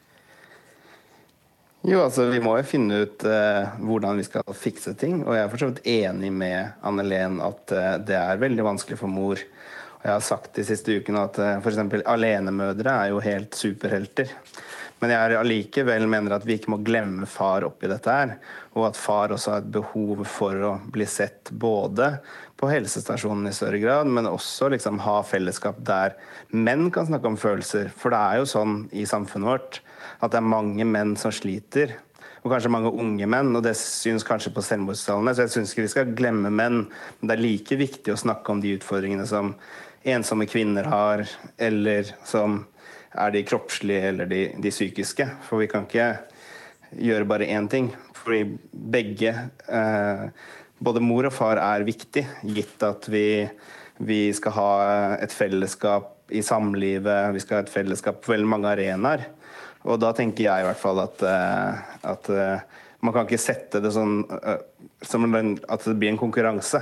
Jo, altså Vi må jo finne ut uh, hvordan vi skal fikse ting. Og jeg er for enig med Anne Len at uh, det er veldig vanskelig for mor. Og jeg har sagt de siste ukene at eh, f.eks. alenemødre er jo helt superhelter. Men jeg allikevel mener at vi ikke må glemme far oppi dette her. Og at far også har et behov for å bli sett både på helsestasjonen i større grad, men også liksom ha fellesskap der menn kan snakke om følelser. For det er jo sånn i samfunnet vårt at det er mange menn som sliter. Og kanskje mange unge menn, og det syns kanskje på selvmordstallene. Så jeg syns ikke vi skal glemme menn, men det er like viktig å snakke om de utfordringene som ensomme kvinner har, eller som er de kroppslige eller de, de psykiske. For vi kan ikke gjøre bare én ting. Fordi begge, eh, både mor og far, er viktig, gitt at vi, vi skal ha et fellesskap i samlivet, vi skal ha et fellesskap på veldig mange arenaer. Og da tenker jeg i hvert fall at, eh, at eh, man kan ikke sette det sånn eh, at det blir en konkurranse.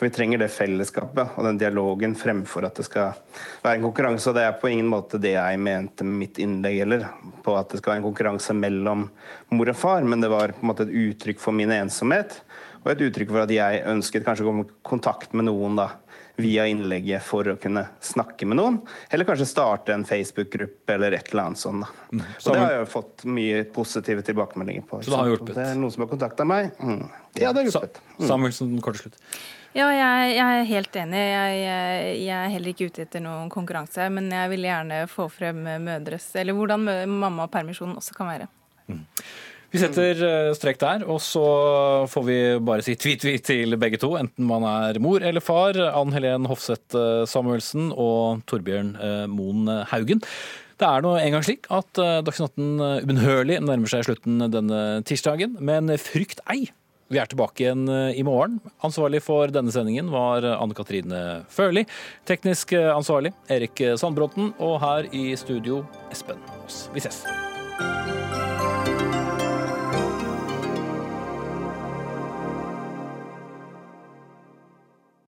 For vi trenger det fellesskapet og den dialogen fremfor at det skal være en konkurranse. Og det er på ingen måte det jeg mente med mitt innlegg heller, på at det skal være en konkurranse mellom mor og far, men det var på en måte et uttrykk for min ensomhet. Og et uttrykk for at jeg ønsket kanskje å komme i kontakt med noen da, via innlegget for å kunne snakke med noen. Eller kanskje starte en Facebook-gruppe eller et eller annet sånt. Mm. Og det har jeg fått mye positive tilbakemeldinger på. Så det har hjulpet? Det er noen som har kontakta meg. Mm. Ja, det har hjulpet. Mm. Samuelsen, kort slutt. Ja, jeg, jeg, er helt enig. Jeg, jeg, jeg, er heller ikke ute etter noen konkurranse. Men jeg vil gjerne få frem mødres Eller hvordan mamma og permisjon også kan være. Mm. Vi setter eh, strek der, og så får vi bare si tvi-tvi til begge to, enten man er mor eller far. Ann Helen Hofseth eh, Samuelsen og Torbjørn eh, Moen Haugen. Det er nå engang slik at Dagsnytt 18 eh, ubønnhørlig nærmer seg slutten denne tirsdagen, men frykt ei. Vi er tilbake igjen i morgen. Ansvarlig for denne sendingen var Anne Katrine Førli. Teknisk ansvarlig Erik Sandbråten. Og her i studio Espen Aas. Vi ses.